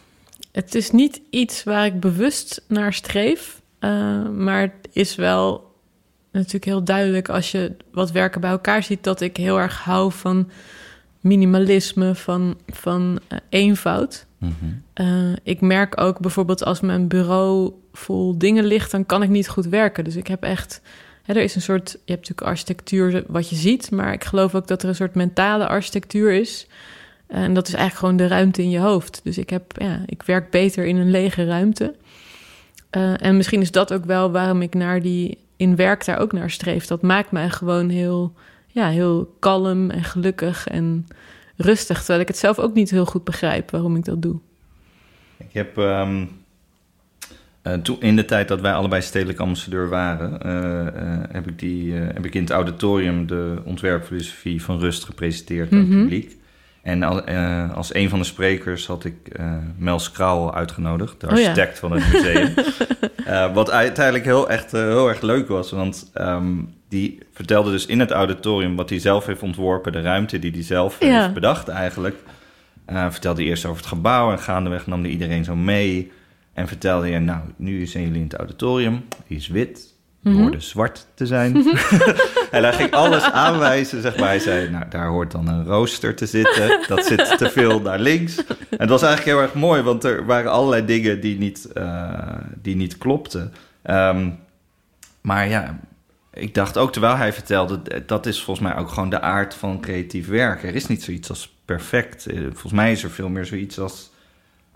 het is niet iets waar ik bewust naar streef. eh, maar het is wel natuurlijk heel duidelijk als je wat werken bij elkaar ziet... dat ik heel erg hou van minimalisme, van, van eh, eenvoud. Eh, ik merk ook bijvoorbeeld als mijn bureau vol dingen ligt... dan kan ik niet goed werken. Dus ik heb echt... Hè, er is een soort... Je hebt natuurlijk architectuur wat je ziet... maar ik geloof ook dat er een soort mentale architectuur is... En dat is eigenlijk gewoon de ruimte in je hoofd. Dus ik, heb, ja, ik werk beter in een lege ruimte. Eh, en misschien is dat ook wel waarom ik naar die in werk daar ook naar streef. Dat maakt mij gewoon heel, ja, heel kalm en gelukkig en rustig. Terwijl ik het zelf ook niet heel goed begrijp waarom ik dat doe. Ik heb ehm, eh, toen in de tijd dat wij allebei stedelijk ambassadeur waren, eh, heb, ik die, heb ik in het auditorium de ontwerpfilosofie van rust gepresenteerd aan het Mhm. publiek. En al, eh, als een van de sprekers had ik eh, Mel uitgenodigd, de Oh ja. architect van het museum. Eh, wat uiteindelijk heel, echt, heel erg leuk was, want ehm, die vertelde dus in het auditorium wat hij zelf heeft ontworpen, de ruimte die hij zelf Ja. heeft bedacht eigenlijk. Vertelde eerst over het gebouw en gaandeweg nam hij iedereen zo mee. En vertelde hij, nou, nu zijn jullie in het auditorium, die is wit, hoorde zwart te zijn. en hij ging alles aanwijzen, zeg maar. Hij zei, nou, daar hoort dan een rooster te zitten, dat zit te veel naar links. En het was eigenlijk heel erg mooi, want er waren allerlei dingen die niet, eh, die niet klopten. Ehm, maar ja, ik dacht ook terwijl hij vertelde, dat is volgens mij ook gewoon de aard van creatief werk. Er is niet zoiets als perfect. Eh, Volgens mij is er veel meer zoiets als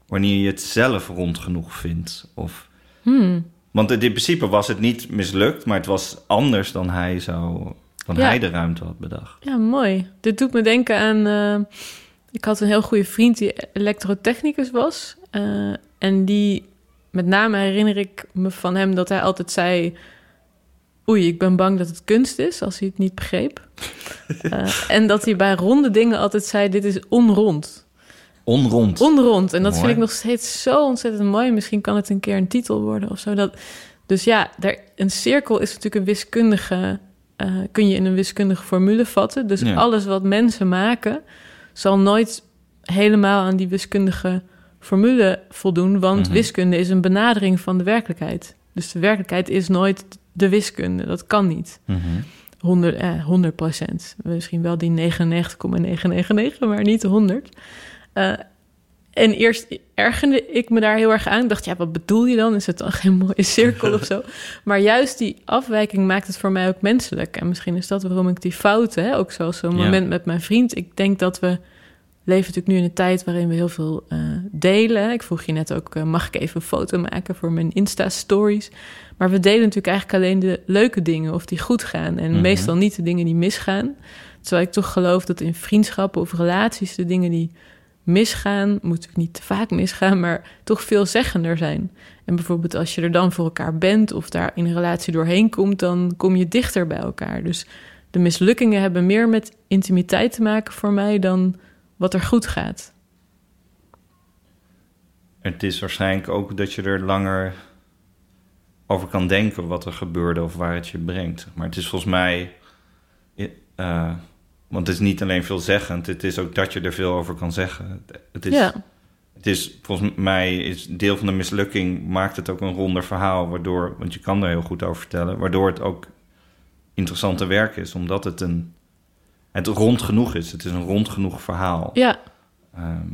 wanneer je het zelf rond genoeg vindt. Of, Hmm. Want in principe was het niet mislukt, maar het was anders dan hij, zou, dan Ja. hij de ruimte had bedacht. Ja, mooi. Dit doet me denken aan... eh, ik had een heel goede vriend die elektrotechnicus was. eh, en die, met name herinner ik me van hem dat hij altijd zei... oei, ik ben bang dat het kunst is, als hij het niet begreep. Uh, en dat hij bij ronde dingen altijd zei, dit is onrond. Onrond. Onrond. En dat Mooi. vind ik nog steeds zo ontzettend mooi. Misschien kan het een keer een titel worden of zo. Dat, dus ja, daar, een cirkel is natuurlijk een wiskundige... Uh, kun je in een wiskundige formule vatten. Dus Ja. alles wat mensen maken... zal nooit helemaal aan die wiskundige formule voldoen. Want Mhm. wiskunde is een benadering van de werkelijkheid. Dus de werkelijkheid is nooit de wiskunde. Dat kan niet. Mhm. 100, eh, 100 procent. Misschien wel die 99,999, maar niet de 100. Eh, en eerst ergerde ik me daar heel erg aan. Ik dacht, ja, wat bedoel je dan? Is het dan geen mooie cirkel of zo? Maar juist die afwijking maakt het voor mij ook menselijk. En misschien is dat waarom ik die fouten, hè, ook zoals zo'n Ja. moment met mijn vriend. Ik denk dat we leven natuurlijk nu in een tijd waarin we heel veel eh, delen. Ik vroeg je net ook, eh, mag ik even een foto maken voor mijn Insta-stories? Maar we delen natuurlijk eigenlijk alleen de leuke dingen of die goed gaan. En Mhm. meestal niet de dingen die misgaan. Terwijl ik toch geloof dat in vriendschappen of relaties de dingen die misgaan, moet natuurlijk niet te vaak misgaan, maar toch veelzeggender zijn. En bijvoorbeeld als je er dan voor elkaar bent of daar in een relatie doorheen komt, dan kom je dichter bij elkaar. Dus de mislukkingen hebben meer met intimiteit te maken voor mij dan wat er goed gaat. Het is waarschijnlijk ook dat je er langer over kan denken wat er gebeurde of waar het je brengt. Maar het is volgens mij. eh, want het is niet alleen veelzeggend, het is ook dat je er veel over kan zeggen. Het is, ja, het is volgens mij is deel van de mislukking maakt het ook een ronder verhaal, waardoor, want je kan er heel goed over vertellen, waardoor het ook interessant te werk is, omdat het een het rond genoeg is. Het is een rond genoeg verhaal. ja. Ehm,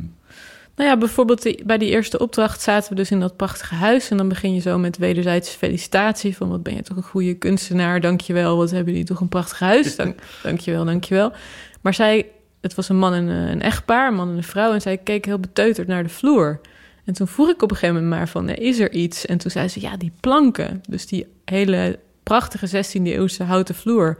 Nou ja, bijvoorbeeld die- bij die eerste opdracht zaten we dus in dat prachtige huis. En dan begin je zo met wederzijdse felicitatie. Van wat ben je toch een goede kunstenaar, dankjewel. Wat hebben jullie toch een prachtig huis, Dank, dankjewel, dankjewel. Maar zij, het was een man en eh, een echtpaar, een man en een vrouw. En zij keek heel beteuterd naar de vloer. En toen vroeg ik op een gegeven moment maar van, is er iets? En toen zei ze, ja, die planken. Dus die hele prachtige 16e eeuwse houten vloer.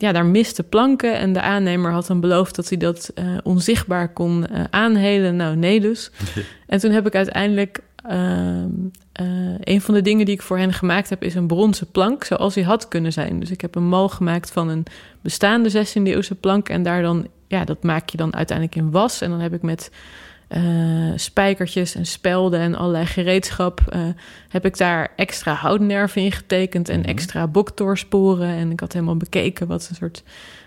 Ja, daar miste planken en de aannemer had dan beloofd dat hij dat eh, onzichtbaar kon eh, aanhelen. Nou, nee dus. en toen heb ik uiteindelijk... ehm, eh, een van de dingen die ik voor hen gemaakt heb... is een bronzen plank, zoals die had kunnen zijn. Dus ik heb een mal gemaakt van een bestaande 16e eeuwse plank... en daar dan, ja, dat maak je dan uiteindelijk in was. En dan heb ik met eh, spijkertjes en spelden en allerlei gereedschap... eh, heb ik daar extra houtnerven in getekend... en Mhm. extra boktoorsporen. En ik had helemaal bekeken wat een soort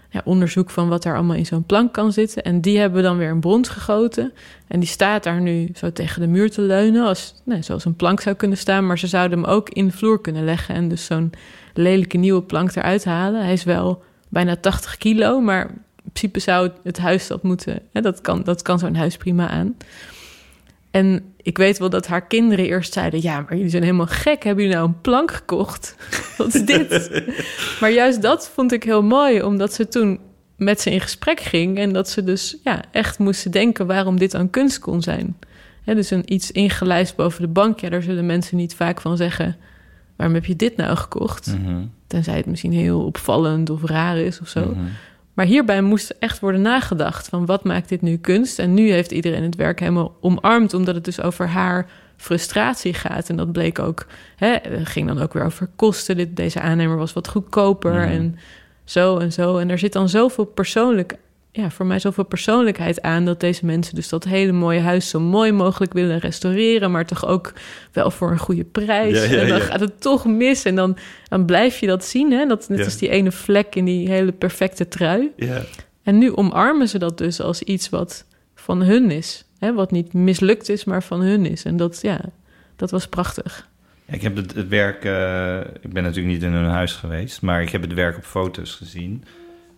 ja, onderzoek van wat daar allemaal in zo'n plank kan zitten. En die hebben we dan weer in brons gegoten. En die staat daar nu zo tegen de muur te leunen, als, nee, zoals een plank zou kunnen staan. Maar ze zouden hem ook in de vloer kunnen leggen en dus zo'n lelijke nieuwe plank eruit halen. Hij is wel bijna 80 kilo, maar principe zou het huis dat moeten. Hè, dat kan, dat kan zo'n huis prima aan. En ik weet wel dat haar kinderen eerst zeiden: Ja, maar jullie zijn helemaal gek. Hebben jullie nou een plank gekocht? Wat is dit? maar juist dat vond ik heel mooi, omdat ze toen met ze in gesprek ging en dat ze dus ja, echt moesten denken waarom dit aan kunst kon zijn. Dus een iets ingelijst boven de bank, ja, daar zullen mensen niet vaak van zeggen: Waarom heb je dit nou gekocht? mhm, Tenzij het misschien heel opvallend of raar is of zo. mhm. Maar hierbij moest echt worden nagedacht van wat maakt dit nu kunst? En nu heeft iedereen het werk helemaal omarmd, omdat het dus over haar frustratie gaat. En dat bleek ook, hè, het ging dan ook weer over kosten. Dit, deze aannemer was wat goedkoper Mhm. en zo en zo. En er zit dan zoveel persoonlijk, ja, voor mij zoveel persoonlijkheid aan dat deze mensen dus dat hele mooie huis zo mooi mogelijk willen restaureren, maar toch ook wel voor een goede prijs. Ja, ja, en dan ja. gaat het toch mis en dan, dan blijf je dat zien. Hè? Dat net als die ene vlek in die hele perfecte trui. Ja. En nu omarmen ze dat dus als iets wat van hun is. Hè? Wat niet mislukt is, maar van hun is. En dat, ja, dat was prachtig. Ik heb het, het werk, eh, ik ben natuurlijk niet in hun huis geweest, maar ik heb het werk op foto's gezien.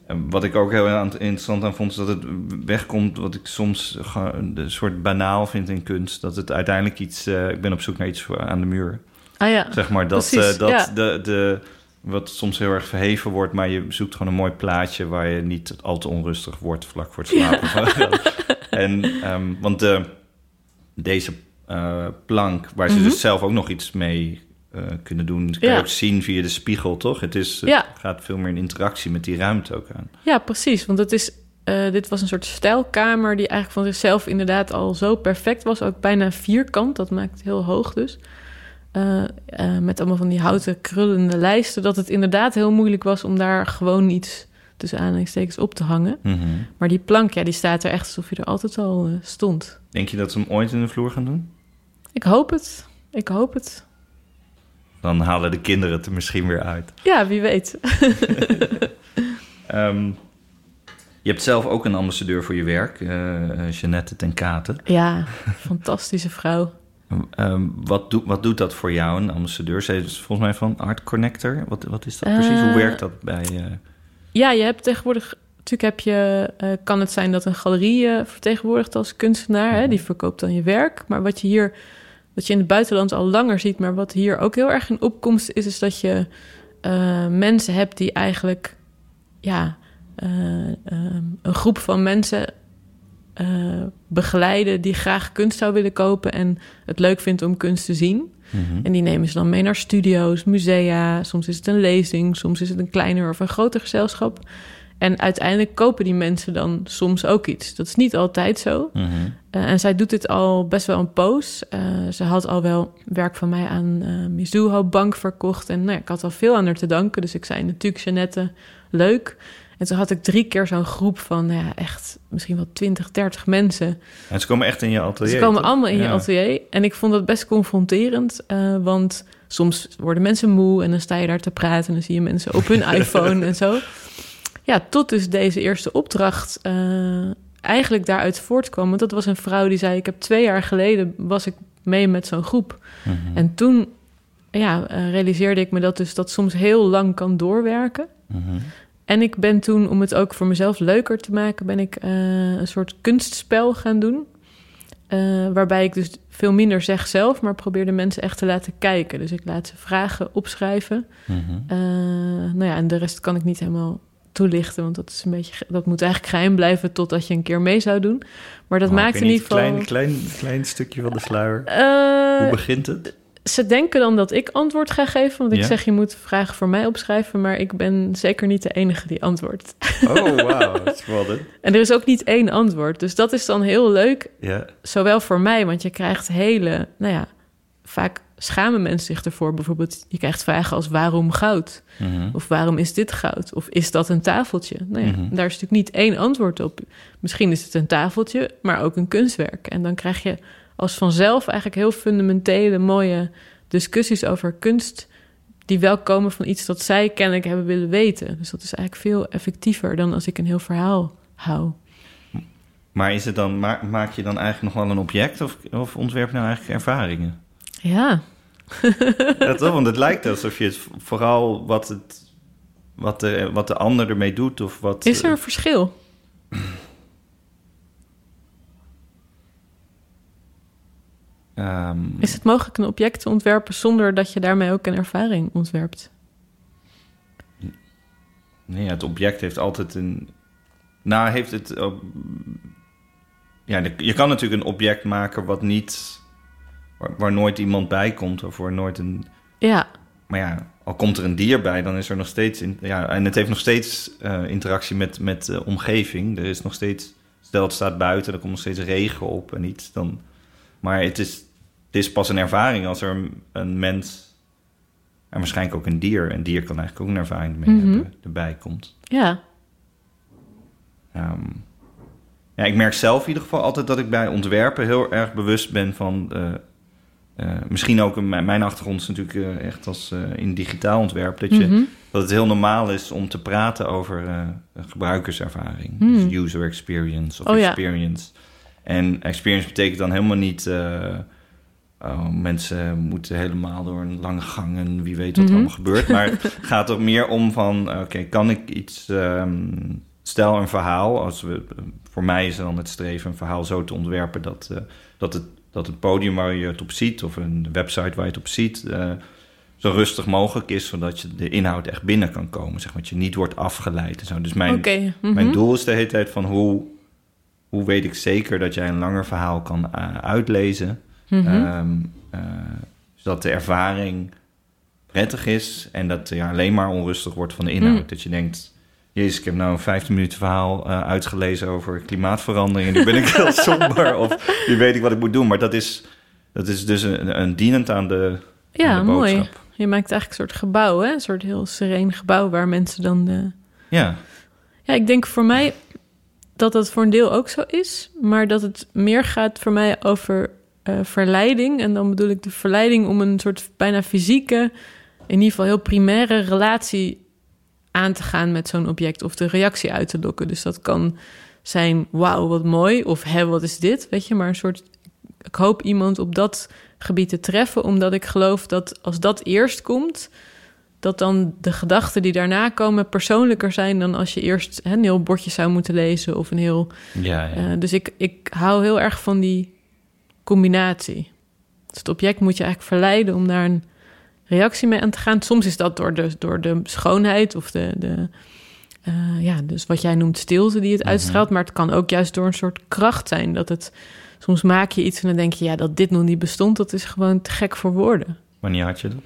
En wat ik ook heel interessant aan vond, is dat het wegkomt wat ik soms een soort banaal vind in kunst. Dat het uiteindelijk iets, eh, ik ben op zoek naar iets aan de muur. Ah ja, Zeg maar dat, Precies, eh, dat ja. de, de, wat soms heel erg verheven wordt, maar je zoekt gewoon een mooi plaatje waar je niet al te onrustig wordt vlak voor het slapen. en, ehm, want de, deze eh, plank, waar ze Mhm. dus zelf ook nog iets mee eh, kunnen doen, dat kan je ook zien via de spiegel, toch? Het, is, het Ja. gaat veel meer in interactie met die ruimte ook aan. ja precies. Want het is, eh, dit was een soort stijlkamer die eigenlijk van zichzelf inderdaad al zo perfect was. Ook bijna vierkant, dat maakt het heel hoog dus. eh, eh, met allemaal van die houten krullende lijsten, dat het inderdaad heel moeilijk was om daar gewoon iets tussen aanhalingstekens op te hangen. Mhm. Maar die plank, ja, die staat er echt alsof je er altijd al eh, stond. Denk je dat ze hem ooit in de vloer gaan doen? Ik hoop het. Ik hoop het. Dan halen de kinderen het er misschien weer uit. Ja, wie weet. Ehm, je hebt zelf ook een ambassadeur voor je werk, eh Jeannette ten Katen. ja, fantastische vrouw. Ehm, wat, doet wat doet dat voor jou, een ambassadeur? Zij is volgens mij van Art Connector. Wat, wat is dat precies? Hoe Eh, werkt dat bij... Ja, je hebt tegenwoordig... Natuurlijk heb je, kan het zijn dat een galerie je vertegenwoordigt als kunstenaar. Hè? Die verkoopt dan je werk. Maar wat je hier, wat je in het buitenland al langer ziet... maar wat hier ook heel erg in opkomst is... is dat je eh, mensen hebt die eigenlijk... ja, eh, ehm, een groep van mensen eh, begeleiden... die graag kunst zou willen kopen... en het leuk vindt om kunst te zien... mhm. En die nemen ze dan mee naar studio's, musea. Soms is het een lezing, soms is het een kleiner of een groter gezelschap. En uiteindelijk kopen die mensen dan soms ook iets. Dat is niet altijd zo. Mhm. Eh, en zij doet dit al best wel een poos. Eh, ze had al wel werk van mij aan eh Mizuho Bank verkocht. En nou ja, ik had al veel aan haar te danken. Dus ik zei natuurlijk, Jeannette, leuk. En toen had ik drie keer zo'n groep van nou ja, echt misschien wel 20, 30 mensen. En ze komen echt in je atelier. Ze komen toch? allemaal in je atelier. En ik vond dat best confronterend. want soms worden mensen moe en dan sta je daar te praten... en dan zie je mensen op hun iPhone en zo. Ja, tot dus deze eerste opdracht eh, eigenlijk daaruit voortkwam. Want dat was een vrouw die zei... ik heb twee jaar geleden was ik mee met zo'n groep. Mhm. En toen ja, eh, realiseerde ik me dat dus dat soms heel lang kan doorwerken... Mhm. En ik ben toen, om het ook voor mezelf leuker te maken, ben ik eh, een soort kunstspel gaan doen. Waarbij ik dus veel minder zeg zelf, maar probeer de mensen echt te laten kijken. Dus ik laat ze vragen opschrijven. Mhm. Nou ja, en de rest kan ik niet helemaal toelichten, want dat is een beetje, dat moet eigenlijk geheim blijven totdat je een keer mee zou doen. Maar dat Oh, maakt in ieder niet, geval. Een klein, klein, klein stukje van de sluier. Eh, Hoe begint het? ze denken dan dat ik antwoord ga geven, want ik Ja. zeg je moet vragen voor mij opschrijven, maar ik ben zeker niet de enige die antwoordt. Oh, wauw. Spannend. En er is ook niet één antwoord, dus dat is dan heel leuk. Ja. Zowel voor mij, want je krijgt hele, nou ja, vaak schamen mensen zich ervoor. Bijvoorbeeld, je krijgt vragen als waarom goud? Mhm. Of waarom is dit goud? Of is dat een tafeltje? Nou ja, Mhm. daar is natuurlijk niet één antwoord op. Misschien is het een tafeltje, maar ook een kunstwerk. En dan krijg je als vanzelf eigenlijk heel fundamentele, mooie discussies over kunst... die wel komen van iets dat zij kennelijk hebben willen weten. Dus dat is eigenlijk veel effectiever dan als ik een heel verhaal hou. Maar is het dan, ma- maak je dan eigenlijk nog wel een object of, of ontwerp je nou eigenlijk ervaringen? Ja, Ja, toch? Want het lijkt alsof je het vooral wat, het, wat, de, wat de ander ermee doet of wat... is er een verschil? ehm, Is het mogelijk een object te ontwerpen zonder dat je daarmee ook een ervaring ontwerpt? Nee, het object heeft altijd een. Nou, heeft het. ja, je kan natuurlijk een object maken wat niet. Waar, waar nooit iemand bij komt of waar nooit een. Ja, Maar ja, al komt er een dier bij, dan is er nog steeds. In, ja, en het heeft nog steeds eh, interactie met, met de omgeving. Er is nog steeds. Stel, het staat buiten, er komt nog steeds regen op en iets. Dan, maar het is, het is pas een ervaring als er een, een mens. En waarschijnlijk ook een dier. Een dier kan eigenlijk ook een ervaring mee Mhm. hebben, erbij komt. ja. Ehm, ja, ik merk zelf in ieder geval altijd dat ik bij ontwerpen heel erg bewust ben van. eh, eh, misschien ook mijn, mijn achtergrond is natuurlijk eh, echt als eh, in digitaal ontwerp. Dat, je, Mhm. dat het heel normaal is om te praten over gebruikerservaring. Hmm. Dus user experience of Oh ja. experience. En experience betekent dan helemaal niet. oh, mensen moeten helemaal door een lange gang en wie weet wat er Mhm. allemaal gebeurt. Maar het gaat er meer om van: oké, kan ik iets. ehm, stel een verhaal. Als we, voor mij is dan het streven een verhaal zo te ontwerpen dat, dat, het, dat het podium waar je het op ziet, of een website waar je het op ziet, eh, zo rustig mogelijk is, zodat je de inhoud echt binnen kan komen. Zeg maar, dat je niet wordt afgeleid en zo. Dus mijn, mhm. mijn doel is de hele tijd van hoe, hoe weet ik zeker dat jij een langer verhaal kan eh, uitlezen. Eh, zodat de ervaring prettig is en dat je alleen maar onrustig wordt van de inhoud. Mm. Dat je denkt, jezus, ik heb nou een 15 minuten verhaal eh, uitgelezen over klimaatverandering... en nu ben ik heel somber of nu weet ik wat ik moet doen. Maar dat is, dat is dus een, een dienend aan de, Ja, de mooi. Je maakt eigenlijk een soort gebouw, hè? Een soort heel sereen gebouw waar mensen dan... De... Ja, Ja, ik denk voor mij dat dat voor een deel ook zo is. Maar dat het meer gaat voor mij over eh, verleiding. En dan bedoel ik de verleiding om een soort bijna fysieke... in ieder geval heel primaire relatie aan te gaan met zo'n object. Of de reactie uit te lokken. Dus dat kan zijn, wauw, wat mooi. Of hé, wat is dit? Weet je, maar een soort... Ik hoop iemand op dat gebied te treffen. Omdat ik geloof dat als dat eerst komt dat dan de gedachten die daarna komen persoonlijker zijn dan als je eerst hè, een heel bordje zou moeten lezen of een heel. ja, ja. eh, dus ik, ik hou heel erg van die combinatie. Dus het object moet je eigenlijk verleiden om daar een reactie mee aan te gaan. Soms is dat door de, door de schoonheid of de, de eh, ja, dus wat jij noemt stilte die het Mhm. uitstraalt, maar het kan ook juist door een soort kracht zijn dat het. Soms maak je iets en dan denk je, ja, dat dit nog niet bestond, dat is gewoon te gek voor woorden. Wanneer had je dat?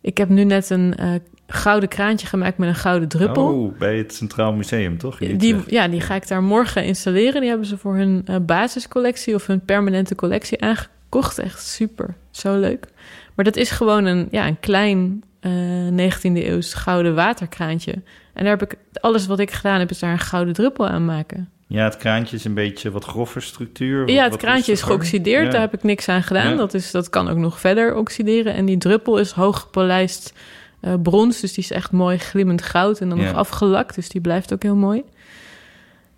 Ik heb nu net een eh, gouden kraantje gemaakt met een gouden druppel. Oh, bij het Centraal Museum, toch? Die, ja, die ga ik daar morgen installeren. Die hebben ze voor hun eh, basiscollectie of hun permanente collectie aangekocht. Echt super, zo leuk. Maar dat is gewoon een, ja, een klein eh 19e eeuws gouden waterkraantje. En daar heb ik alles wat ik gedaan heb, is daar een gouden druppel aan maken. Ja, het kraantje is een beetje wat groffer structuur. wat- ja, het kraantje is geoxideerd. Ja. Daar heb ik niks aan gedaan. Ja. Dat, is, dat kan ook nog verder oxideren. En die druppel is hoog gepolijst eh, brons. Dus die is echt mooi glimmend goud. En dan Ja. nog afgelakt. Dus die blijft ook heel mooi.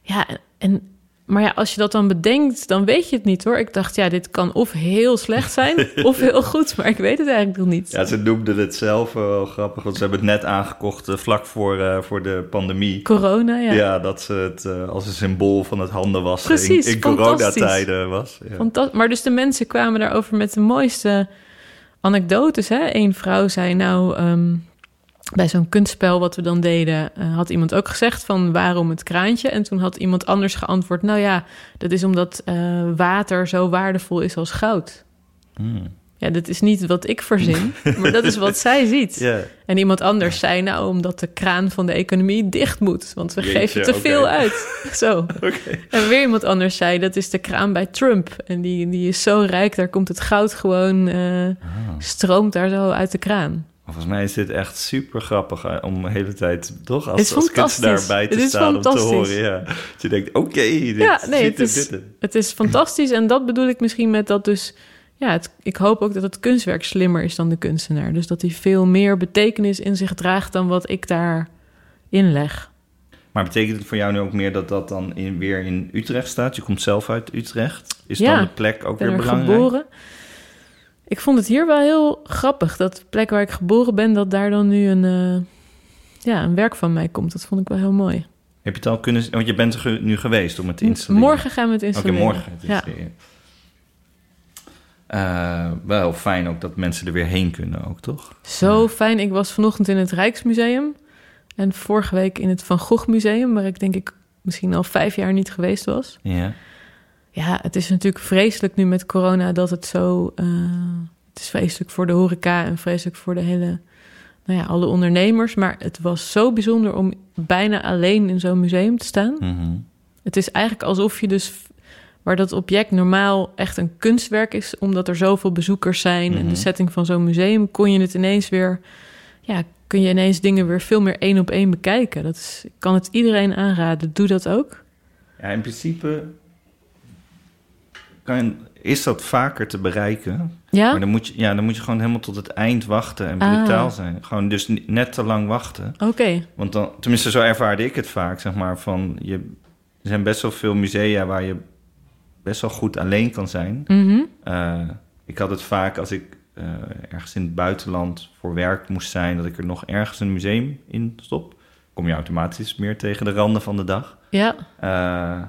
Ja, en, maar ja, als je dat dan bedenkt, dan weet je het niet hoor. Ik dacht, ja, dit kan of heel slecht zijn of heel goed. Maar ik weet het eigenlijk nog niet. Ja, ze noemden het zelf eh, wel grappig, want ze hebben het net aangekocht eh, vlak voor, eh, voor de pandemie. Corona, ja. Ja, dat ze het als een symbool van het handenwassen in, Precies, in fantastisch. coronatijden was. Ja. Maar dus de mensen kwamen daarover met de mooiste anekdotes. Hè? Eén vrouw zei nou... ehm, bij zo'n kunstspel wat we dan deden... eh, had iemand ook gezegd van waarom het kraantje? En toen had iemand anders geantwoord... nou ja, dat is omdat eh, water zo waardevol is als goud. Hmm. Ja, dat is niet wat ik verzin, maar dat is wat zij ziet. En iemand anders zei nou omdat de kraan van de economie dicht moet... want we Jeetje, geven te veel uit. Zo. En weer iemand anders zei, dat is de kraan bij Trump. En die, die is zo rijk, daar komt het goud gewoon, eh, Ah. stroomt daar zo uit de kraan. Volgens mij is dit echt super grappig eh, om de hele tijd toch als, als kunstenaar bij te staan om te horen. Ja. Dat je denkt, oké, dit Ja, nee, het is- dit. Het is fantastisch en dat bedoel ik misschien met dat dus... Ja, het, ik hoop ook dat het kunstwerk slimmer is dan de kunstenaar. Dus dat hij veel meer betekenis in zich draagt dan wat ik daar inleg. Maar betekent het voor jou nu ook meer dat dat dan in, weer in Utrecht staat? Je komt zelf uit Utrecht. Is Ja, dan de plek ook weer er belangrijk? geboren. Ik vond het hier wel heel grappig. Dat de plek waar ik geboren ben, dat daar dan nu een, eh, ja, een werk van mij komt. Dat vond ik wel heel mooi. Heb je het al kunnen... Want je bent er nu geweest om het te installeren. Morgen gaan we het Oké, installeren. morgen. Het Ja. Eh, wel fijn ook dat mensen er weer heen kunnen ook, toch? Zo fijn. Ik was vanochtend in het Rijksmuseum. En vorige week in het Van Gogh Museum, waar ik denk ik misschien al vijf jaar niet geweest was. Ja. Ja, het is natuurlijk vreselijk nu met corona dat het zo. eh, het is vreselijk voor de horeca en vreselijk voor de hele. Nou ja, alle ondernemers. Maar het was zo bijzonder om bijna alleen in zo'n museum te staan. Mhm. Het is eigenlijk alsof je dus. Waar dat object normaal echt een kunstwerk is, omdat er zoveel bezoekers zijn en Mhm. de setting van zo'n museum, kon je het ineens weer. Ja, kun je ineens dingen weer veel meer één op één bekijken. Dat is, ik kan het iedereen aanraden. Doe dat ook. Ja, in principe kan, is dat vaker te bereiken. Ja? Maar dan moet, je, ja, dan moet je gewoon helemaal tot het eind wachten en Ah. brutaal zijn. Gewoon dus net te lang wachten. Oké. Want dan, tenminste, zo ervaarde ik het vaak, zeg maar. Van je, er zijn best wel veel musea waar je best wel goed alleen kan zijn. Mhm. Eh, ik had het vaak als ik eh, ergens in het buitenland voor werk moest zijn, dat ik er nog ergens een museum in stop. Kom je automatisch meer tegen de randen van de dag. Ja. Eh,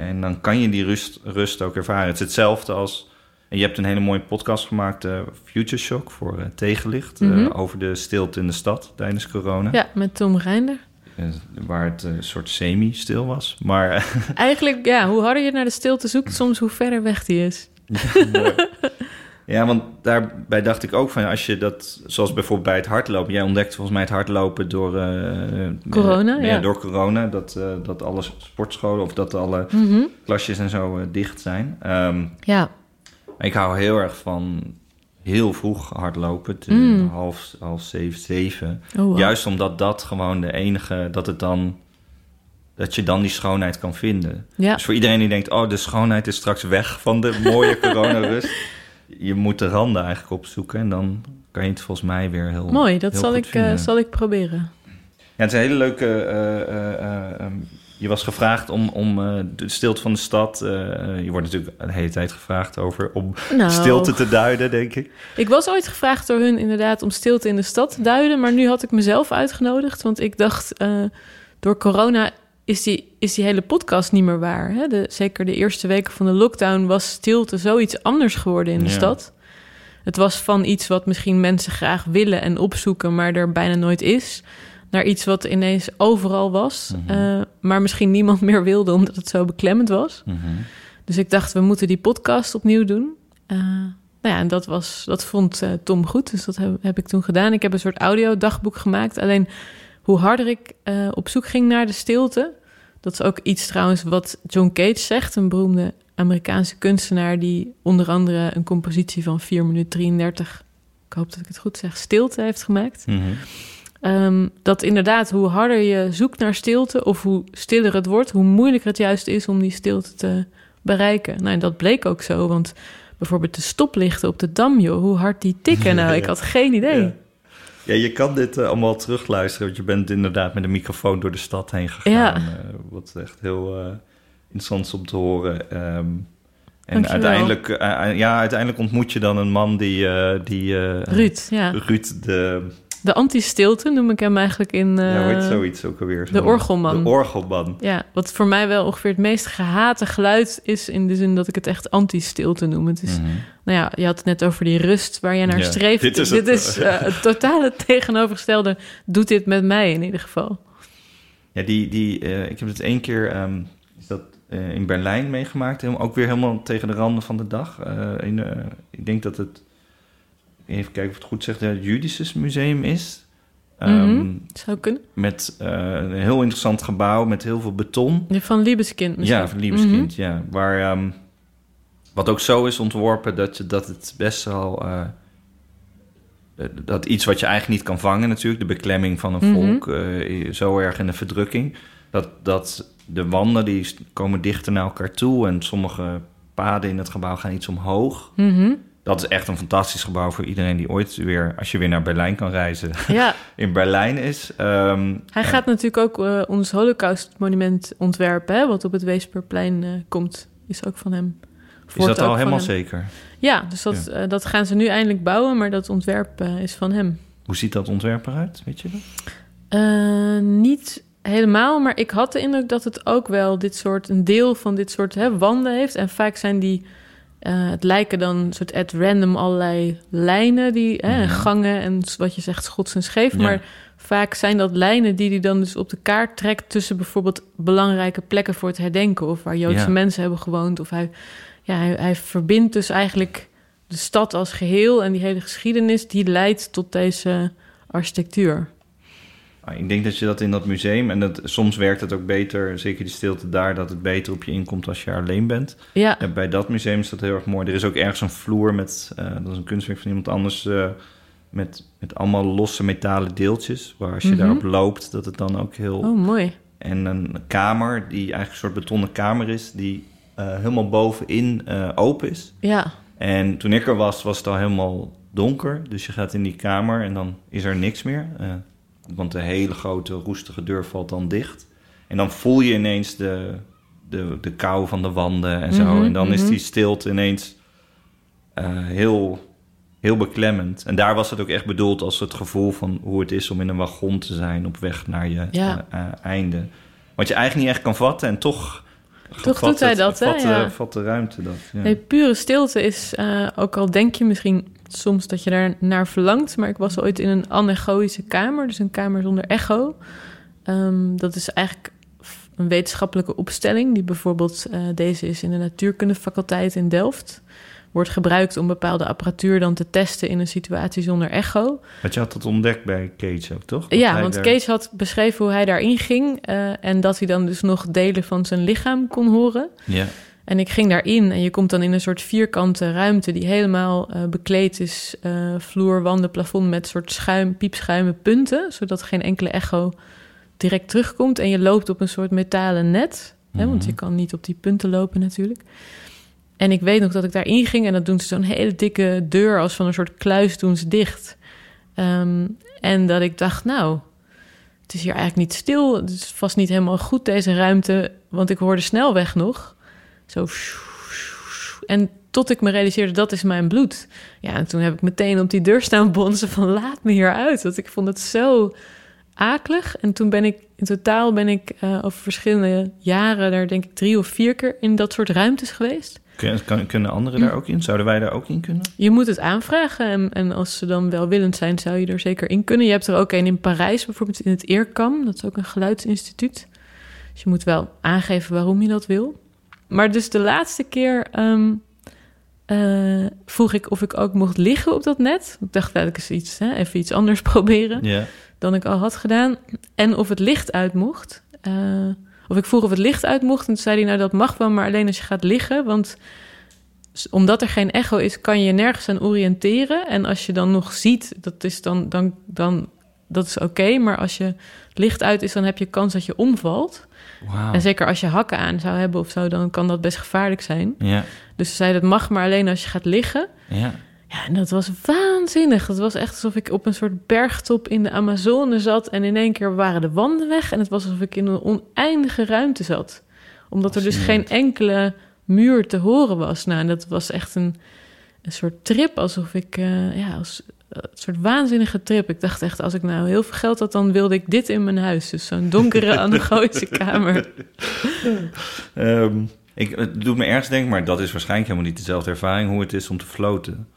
en dan kan je die rust, rust ook ervaren. Het is hetzelfde als. En je hebt een hele mooie podcast gemaakt, eh, Future Shock, voor eh, Tegenlicht. eh, Mhm. over de stilte in de stad tijdens corona. ja, met Tom Reinder. Waar het een soort semi-stil was. Maar Eigenlijk, ja, hoe harder je naar de stilte zoekt, soms hoe verder weg die is. Mooi. Ja, want daarbij dacht ik ook van als je dat, zoals bijvoorbeeld bij het hardlopen, jij ontdekte volgens mij het hardlopen door eh, Corona, eh, ja. door corona, dat, eh, dat alle sportscholen of dat alle klasjes en zo dicht zijn. Ehm, Ja. ik hou heel erg van heel vroeg hardlopen. Mm. half, half zeven, zeven. Oh, wow. Juist omdat dat gewoon de enige... Dat het dan... Dat je dan die schoonheid kan vinden. Ja. Dus voor iedereen die denkt... Oh, de schoonheid is straks weg van de mooie coronarust. Je moet de randen eigenlijk opzoeken. En dan kan je het volgens mij weer heel Mooi, dat heel zal ik, eh, zal ik proberen. Ja, het is een hele leuke... eh, eh, eh, ehm, je was gevraagd om, om de stilte van de stad... je wordt natuurlijk de hele tijd gevraagd over... om Nou, stilte te duiden, denk ik. Ik was ooit gevraagd door hun inderdaad om stilte in de stad te duiden. Maar nu had ik mezelf uitgenodigd. Want ik dacht, door corona is die, is die hele podcast niet meer waar. Hè? De, zeker de eerste weken van de lockdown was stilte zoiets anders geworden in de Ja. stad. Het was van iets wat misschien mensen graag willen en opzoeken, maar er bijna nooit is. Naar iets wat ineens overal was, Mhm. eh, maar misschien niemand meer wilde omdat het zo beklemmend was. Mhm. Dus ik dacht, we moeten die podcast opnieuw doen. Eh, nou ja, en dat, was, dat vond eh, Tom goed, dus dat heb, heb ik toen gedaan. Ik heb een soort audiodagboek gemaakt. Alleen hoe harder ik op zoek ging naar de stilte... dat is ook iets trouwens wat John Cage zegt... een beroemde Amerikaanse kunstenaar... die onder andere een compositie van 4 minuten 33... ik hoop dat ik het goed zeg, stilte heeft gemaakt... Mhm. Ehm, dat inderdaad, hoe harder je zoekt naar stilte, of hoe stiller het wordt, hoe moeilijker het juist is om die stilte te bereiken. Nou, en dat bleek ook zo, want bijvoorbeeld de stoplichten op de dam, joh, hoe hard die tikken. Nou, ik had geen idee. Ja. Ja, je kan dit eh, allemaal terugluisteren, want je bent inderdaad met een microfoon door de stad heen gegaan. Ja. eh, wat echt heel eh, interessant is om te horen. Ehm, en uiteindelijk, ja, uiteindelijk ontmoet je dan een man die... die Ruud, ja. Ruud, de... De anti-stilte noem ik hem eigenlijk in ja, hoe heet eh, zoiets ook alweer? de orgelman. De orgelman. Ja, wat voor mij wel ongeveer het meest gehate geluid is... in de zin dat ik het echt anti-stilte noem. Het is Mhm. Nou ja, je had het net over die rust waar je naar Ja, streeft. dit Dit is is, het. eh, het totale tegenovergestelde. Doet dit met mij in ieder geval. Ja, die, die, eh, ik heb het één keer ehm, is dat, in Berlijn meegemaakt. Helemaal, ook weer helemaal tegen de randen van de dag. In, ik denk dat het, even kijken of het goed zeg, het Judisches Museum is. Mhm. Zou kunnen. Met eh, een heel interessant gebouw met heel veel beton. Van Liebeskind misschien. Ja, van Liebeskind, Mhm. ja. Waar, ehm, wat ook zo is ontworpen dat, je, dat het best wel... eh, eh, dat iets wat je eigenlijk niet kan vangen natuurlijk... de beklemming van een Mhm. volk, zo erg in de verdrukking... dat, dat de wanden die komen dichter naar elkaar toe... en sommige paden in het gebouw gaan iets omhoog. Dat is echt een fantastisch gebouw voor iedereen die ooit weer... als je weer naar Berlijn kan reizen, Ja, in Berlijn is. Ehm, hij gaat natuurlijk ook eh, ons Holocaustmonument ontwerpen... Hè, wat op het Weesperplein eh, komt. Is ook van hem. is dat al helemaal zeker? Ja, dus dat, eh, dat gaan ze nu eindelijk bouwen... maar dat ontwerp is van hem. Hoe ziet dat ontwerp eruit, weet je dat? Niet helemaal, maar ik had de indruk dat het ook wel dit soort, een deel van dit soort hè, wanden heeft. En vaak zijn die, eh, het lijken dan soort at random allerlei lijnen, die hè, Mhm. gangen en wat je zegt schots en scheef. Ja. Maar vaak zijn dat lijnen die hij dan dus op de kaart trekt tussen bijvoorbeeld belangrijke plekken voor het herdenken of waar Joodse Ja. mensen hebben gewoond. Of hij, ja, hij, hij verbindt dus eigenlijk de stad als geheel en die hele geschiedenis die leidt tot deze architectuur. Ah, Ik denk dat je dat in dat museum, en dat, soms werkt het ook beter, zeker die stilte daar, dat het beter op je inkomt als je alleen bent. Ja, En bij dat museum is dat heel erg mooi. Er is ook ergens een vloer met, eh, dat is een kunstwerk van iemand anders, eh, met, met allemaal losse metalen deeltjes, waar als je Mhm. daarop loopt, dat het dan ook heel... oh mooi. En een kamer, die eigenlijk een soort betonnen kamer is, die eh, helemaal bovenin open is. Ja, En toen ik er was, was het al helemaal donker. Dus je gaat in die kamer en dan is er niks meer. Want de hele grote roestige deur valt dan dicht. En dan voel je ineens de, de, de kou van de wanden en zo. Mhm, en dan is mhm. die stilte ineens eh, heel, heel beklemmend. En daar was het ook echt bedoeld als het gevoel van hoe het is om in een wagon te zijn op weg naar je Ja. eh, eh, einde. Wat je eigenlijk niet echt kan vatten en toch... Toch vat doet hij het- dat, hè? vat, Ja. vat de ruimte dat. Ja. nee, pure stilte is, ook al denk je misschien soms dat je daar naar verlangt, maar ik was ooit in een anechoïsche kamer, dus een kamer zonder echo. Ehm, dat is eigenlijk een wetenschappelijke opstelling, die bijvoorbeeld eh, deze is in de natuurkundefaculteit in Delft. Wordt gebruikt om bepaalde apparatuur dan te testen in een situatie zonder echo. Want je had dat ontdekt bij Cage ook, toch? Dat Ja, want daar- Kees had beschreven hoe hij daarin ging eh, en dat hij dan dus nog delen van zijn lichaam kon horen. Ja. En ik ging daarin en je komt dan in een soort vierkante ruimte die helemaal eh, bekleed is, uh, vloer, wanden, plafond met soort schuim, piepschuime punten, zodat geen enkele echo direct terugkomt. En je loopt op een soort metalen net, hè, want je kan niet op die punten lopen natuurlijk. En ik weet nog dat ik daarin ging en dat doen ze zo'n hele dikke deur als van een soort kluis doen ze dicht. Ehm, en dat ik dacht, nou, het is hier eigenlijk niet stil. Het is vast niet helemaal goed deze ruimte, want ik hoorde snelweg nog. Zo. En tot ik me realiseerde, dat is mijn bloed. Ja, en toen heb ik meteen op die deur staan bonzen van laat me hier uit. Want ik vond het zo akelig. En toen ben ik, in totaal ben ik uh, over verschillende jaren... daar denk ik drie of vier keer in dat soort ruimtes geweest. Kunnen, kunnen anderen daar ook in? Zouden wij daar ook in kunnen? Je moet het aanvragen en, en als ze dan welwillend zijn, zou je er zeker in kunnen. Je hebt er ook een in Parijs, bijvoorbeeld in het Eerkam. Dat is ook een geluidsinstituut. Dus je moet wel aangeven waarom je dat wil. Maar dus de laatste keer um, uh, vroeg ik of ik ook mocht liggen op dat net. Ik dacht, dat ik eens iets, hè, even iets anders proberen yeah. dan ik al had gedaan. En of het licht uit mocht. Uh, of ik vroeg of het licht uit mocht. En toen zei hij, nou dat mag wel, maar alleen als je gaat liggen. Want omdat er geen echo is, kan je nergens aan oriënteren. En als je dan nog ziet, dat is dan, dan, dan dat is oké. maar als je licht uit is, dan heb je kans dat je omvalt. Wow. En zeker als je hakken aan zou hebben of zo, dan kan dat best gevaarlijk zijn. Ja. Dus ze zei dat mag, maar alleen als je gaat liggen. Ja. Ja, en dat was waanzinnig. Het was echt alsof ik op een soort bergtop in de Amazone zat. En in één keer waren de wanden weg. En het was alsof ik in een oneindige ruimte zat. Omdat er dus geen enkele muur te horen was. Nou, en dat was echt een, een soort trip. Alsof ik, uh, ja, als, een soort waanzinnige trip. Ik dacht echt, als ik nou heel veel geld had, dan wilde ik dit in mijn huis. Dus zo'n donkere anachronische kamer. um, ik, het doet me ergens denken, maar dat is waarschijnlijk helemaal niet dezelfde ervaring hoe het is om te floten.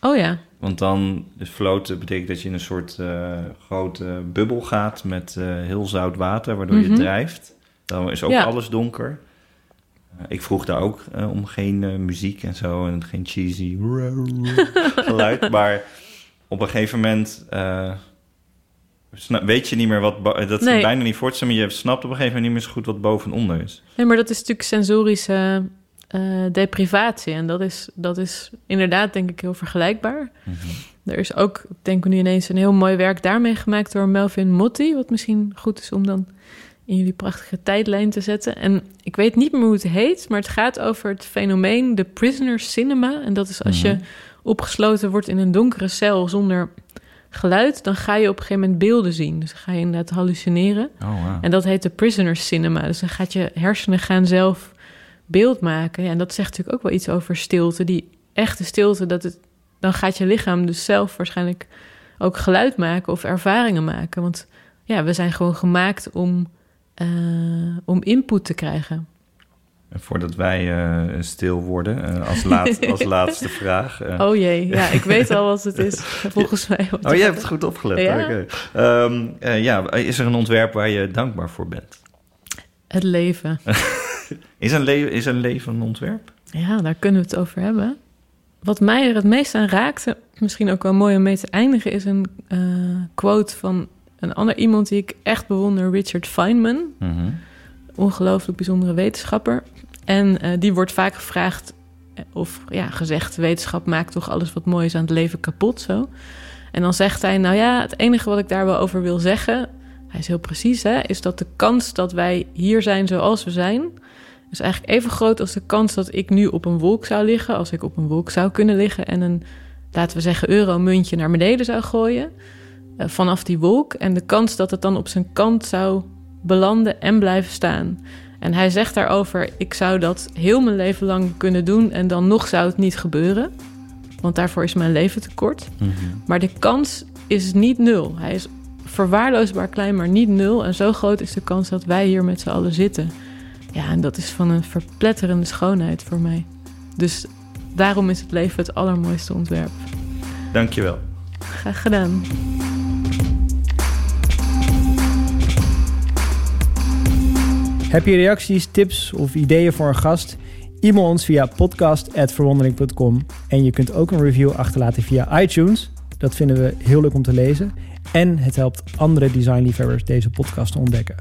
Oh ja. Want dan, dus floten betekent dat je in een soort uh, grote bubbel gaat met uh, heel zout water, waardoor mm -hmm. je drijft. Dan is ook ja. alles donker. Ik vroeg daar ook om geen muziek en zo en geen cheesy geluid, maar op een gegeven moment weet je niet meer wat... Dat nee. is bijna niet voor te stellen, maar je snapt op een gegeven moment niet meer zo goed wat boven en onder is. Nee, maar dat is natuurlijk sensorische uh, deprivatie. En dat is, dat is inderdaad, denk ik, heel vergelijkbaar. Mhm. Er is ook, denk ik nu ineens, een heel mooi werk daarmee gemaakt door Melvin Motti. Wat misschien goed is om dan in jullie prachtige tijdlijn te zetten. En ik weet niet meer hoe het heet, maar het gaat over het fenomeen de prisoner cinema. En dat is als je opgesloten wordt in een donkere cel zonder geluid, dan ga je op een gegeven moment beelden zien. Dus dan ga je inderdaad hallucineren. Oh, wow. En dat heet de prisoner cinema. Dus dan gaat je hersenen gaan zelf beeld maken. Ja, en dat zegt natuurlijk ook wel iets over stilte. Die echte stilte, dat het, dan gaat je lichaam dus zelf waarschijnlijk ook geluid maken of ervaringen maken. Want ja, we zijn gewoon gemaakt om, uh, om input te krijgen. Voordat wij uh, stil worden, uh, als, laat, als laatste vraag. oh jee, ja, ik weet al wat het is, volgens mij. Oh, jij hebt het goed opgelet. Ja? Okay. Um, ja, is er een ontwerp waar je dankbaar voor bent? Het leven. is, een le is een leven een ontwerp? Ja, daar kunnen we het over hebben. Wat mij er het meest aan raakte, misschien ook wel mooi om mee te eindigen, is een quote van een ander iemand die ik echt bewonder, Richard Feynman. Mm -hmm. Ongelooflijk bijzondere wetenschapper. En uh, die wordt vaak gevraagd, of ja, gezegd: wetenschap maakt toch alles wat mooi is aan het leven kapot zo. En dan zegt hij: Nou ja, het enige wat ik daar wel over wil zeggen, hij is heel precies, hè, is dat de kans dat wij hier zijn zoals we zijn, is eigenlijk even groot als de kans dat ik nu op een wolk zou liggen, als ik op een wolk zou kunnen liggen en een, laten we zeggen, euromuntje naar beneden zou gooien uh, vanaf die wolk. En de kans dat het dan op zijn kant zou belanden en blijven staan. En hij zegt daarover: Ik zou dat heel mijn leven lang kunnen doen en dan nog zou het niet gebeuren. Want daarvoor is mijn leven te kort. Mm -hmm. Maar de kans is niet nul. Hij is verwaarloosbaar klein, maar niet nul. En zo groot is de kans dat wij hier met z'n allen zitten. Ja, en dat is van een verpletterende schoonheid voor mij. Dus daarom is het leven het allermooiste ontwerp. Dankjewel. Graag gedaan. Heb je reacties, tips of ideeën voor een gast? E-mail ons via podcast.verwondering.com. En je kunt ook een review achterlaten via iTunes. Dat vinden we heel leuk om te lezen. En het helpt andere designliefhebbers deze podcast te ontdekken.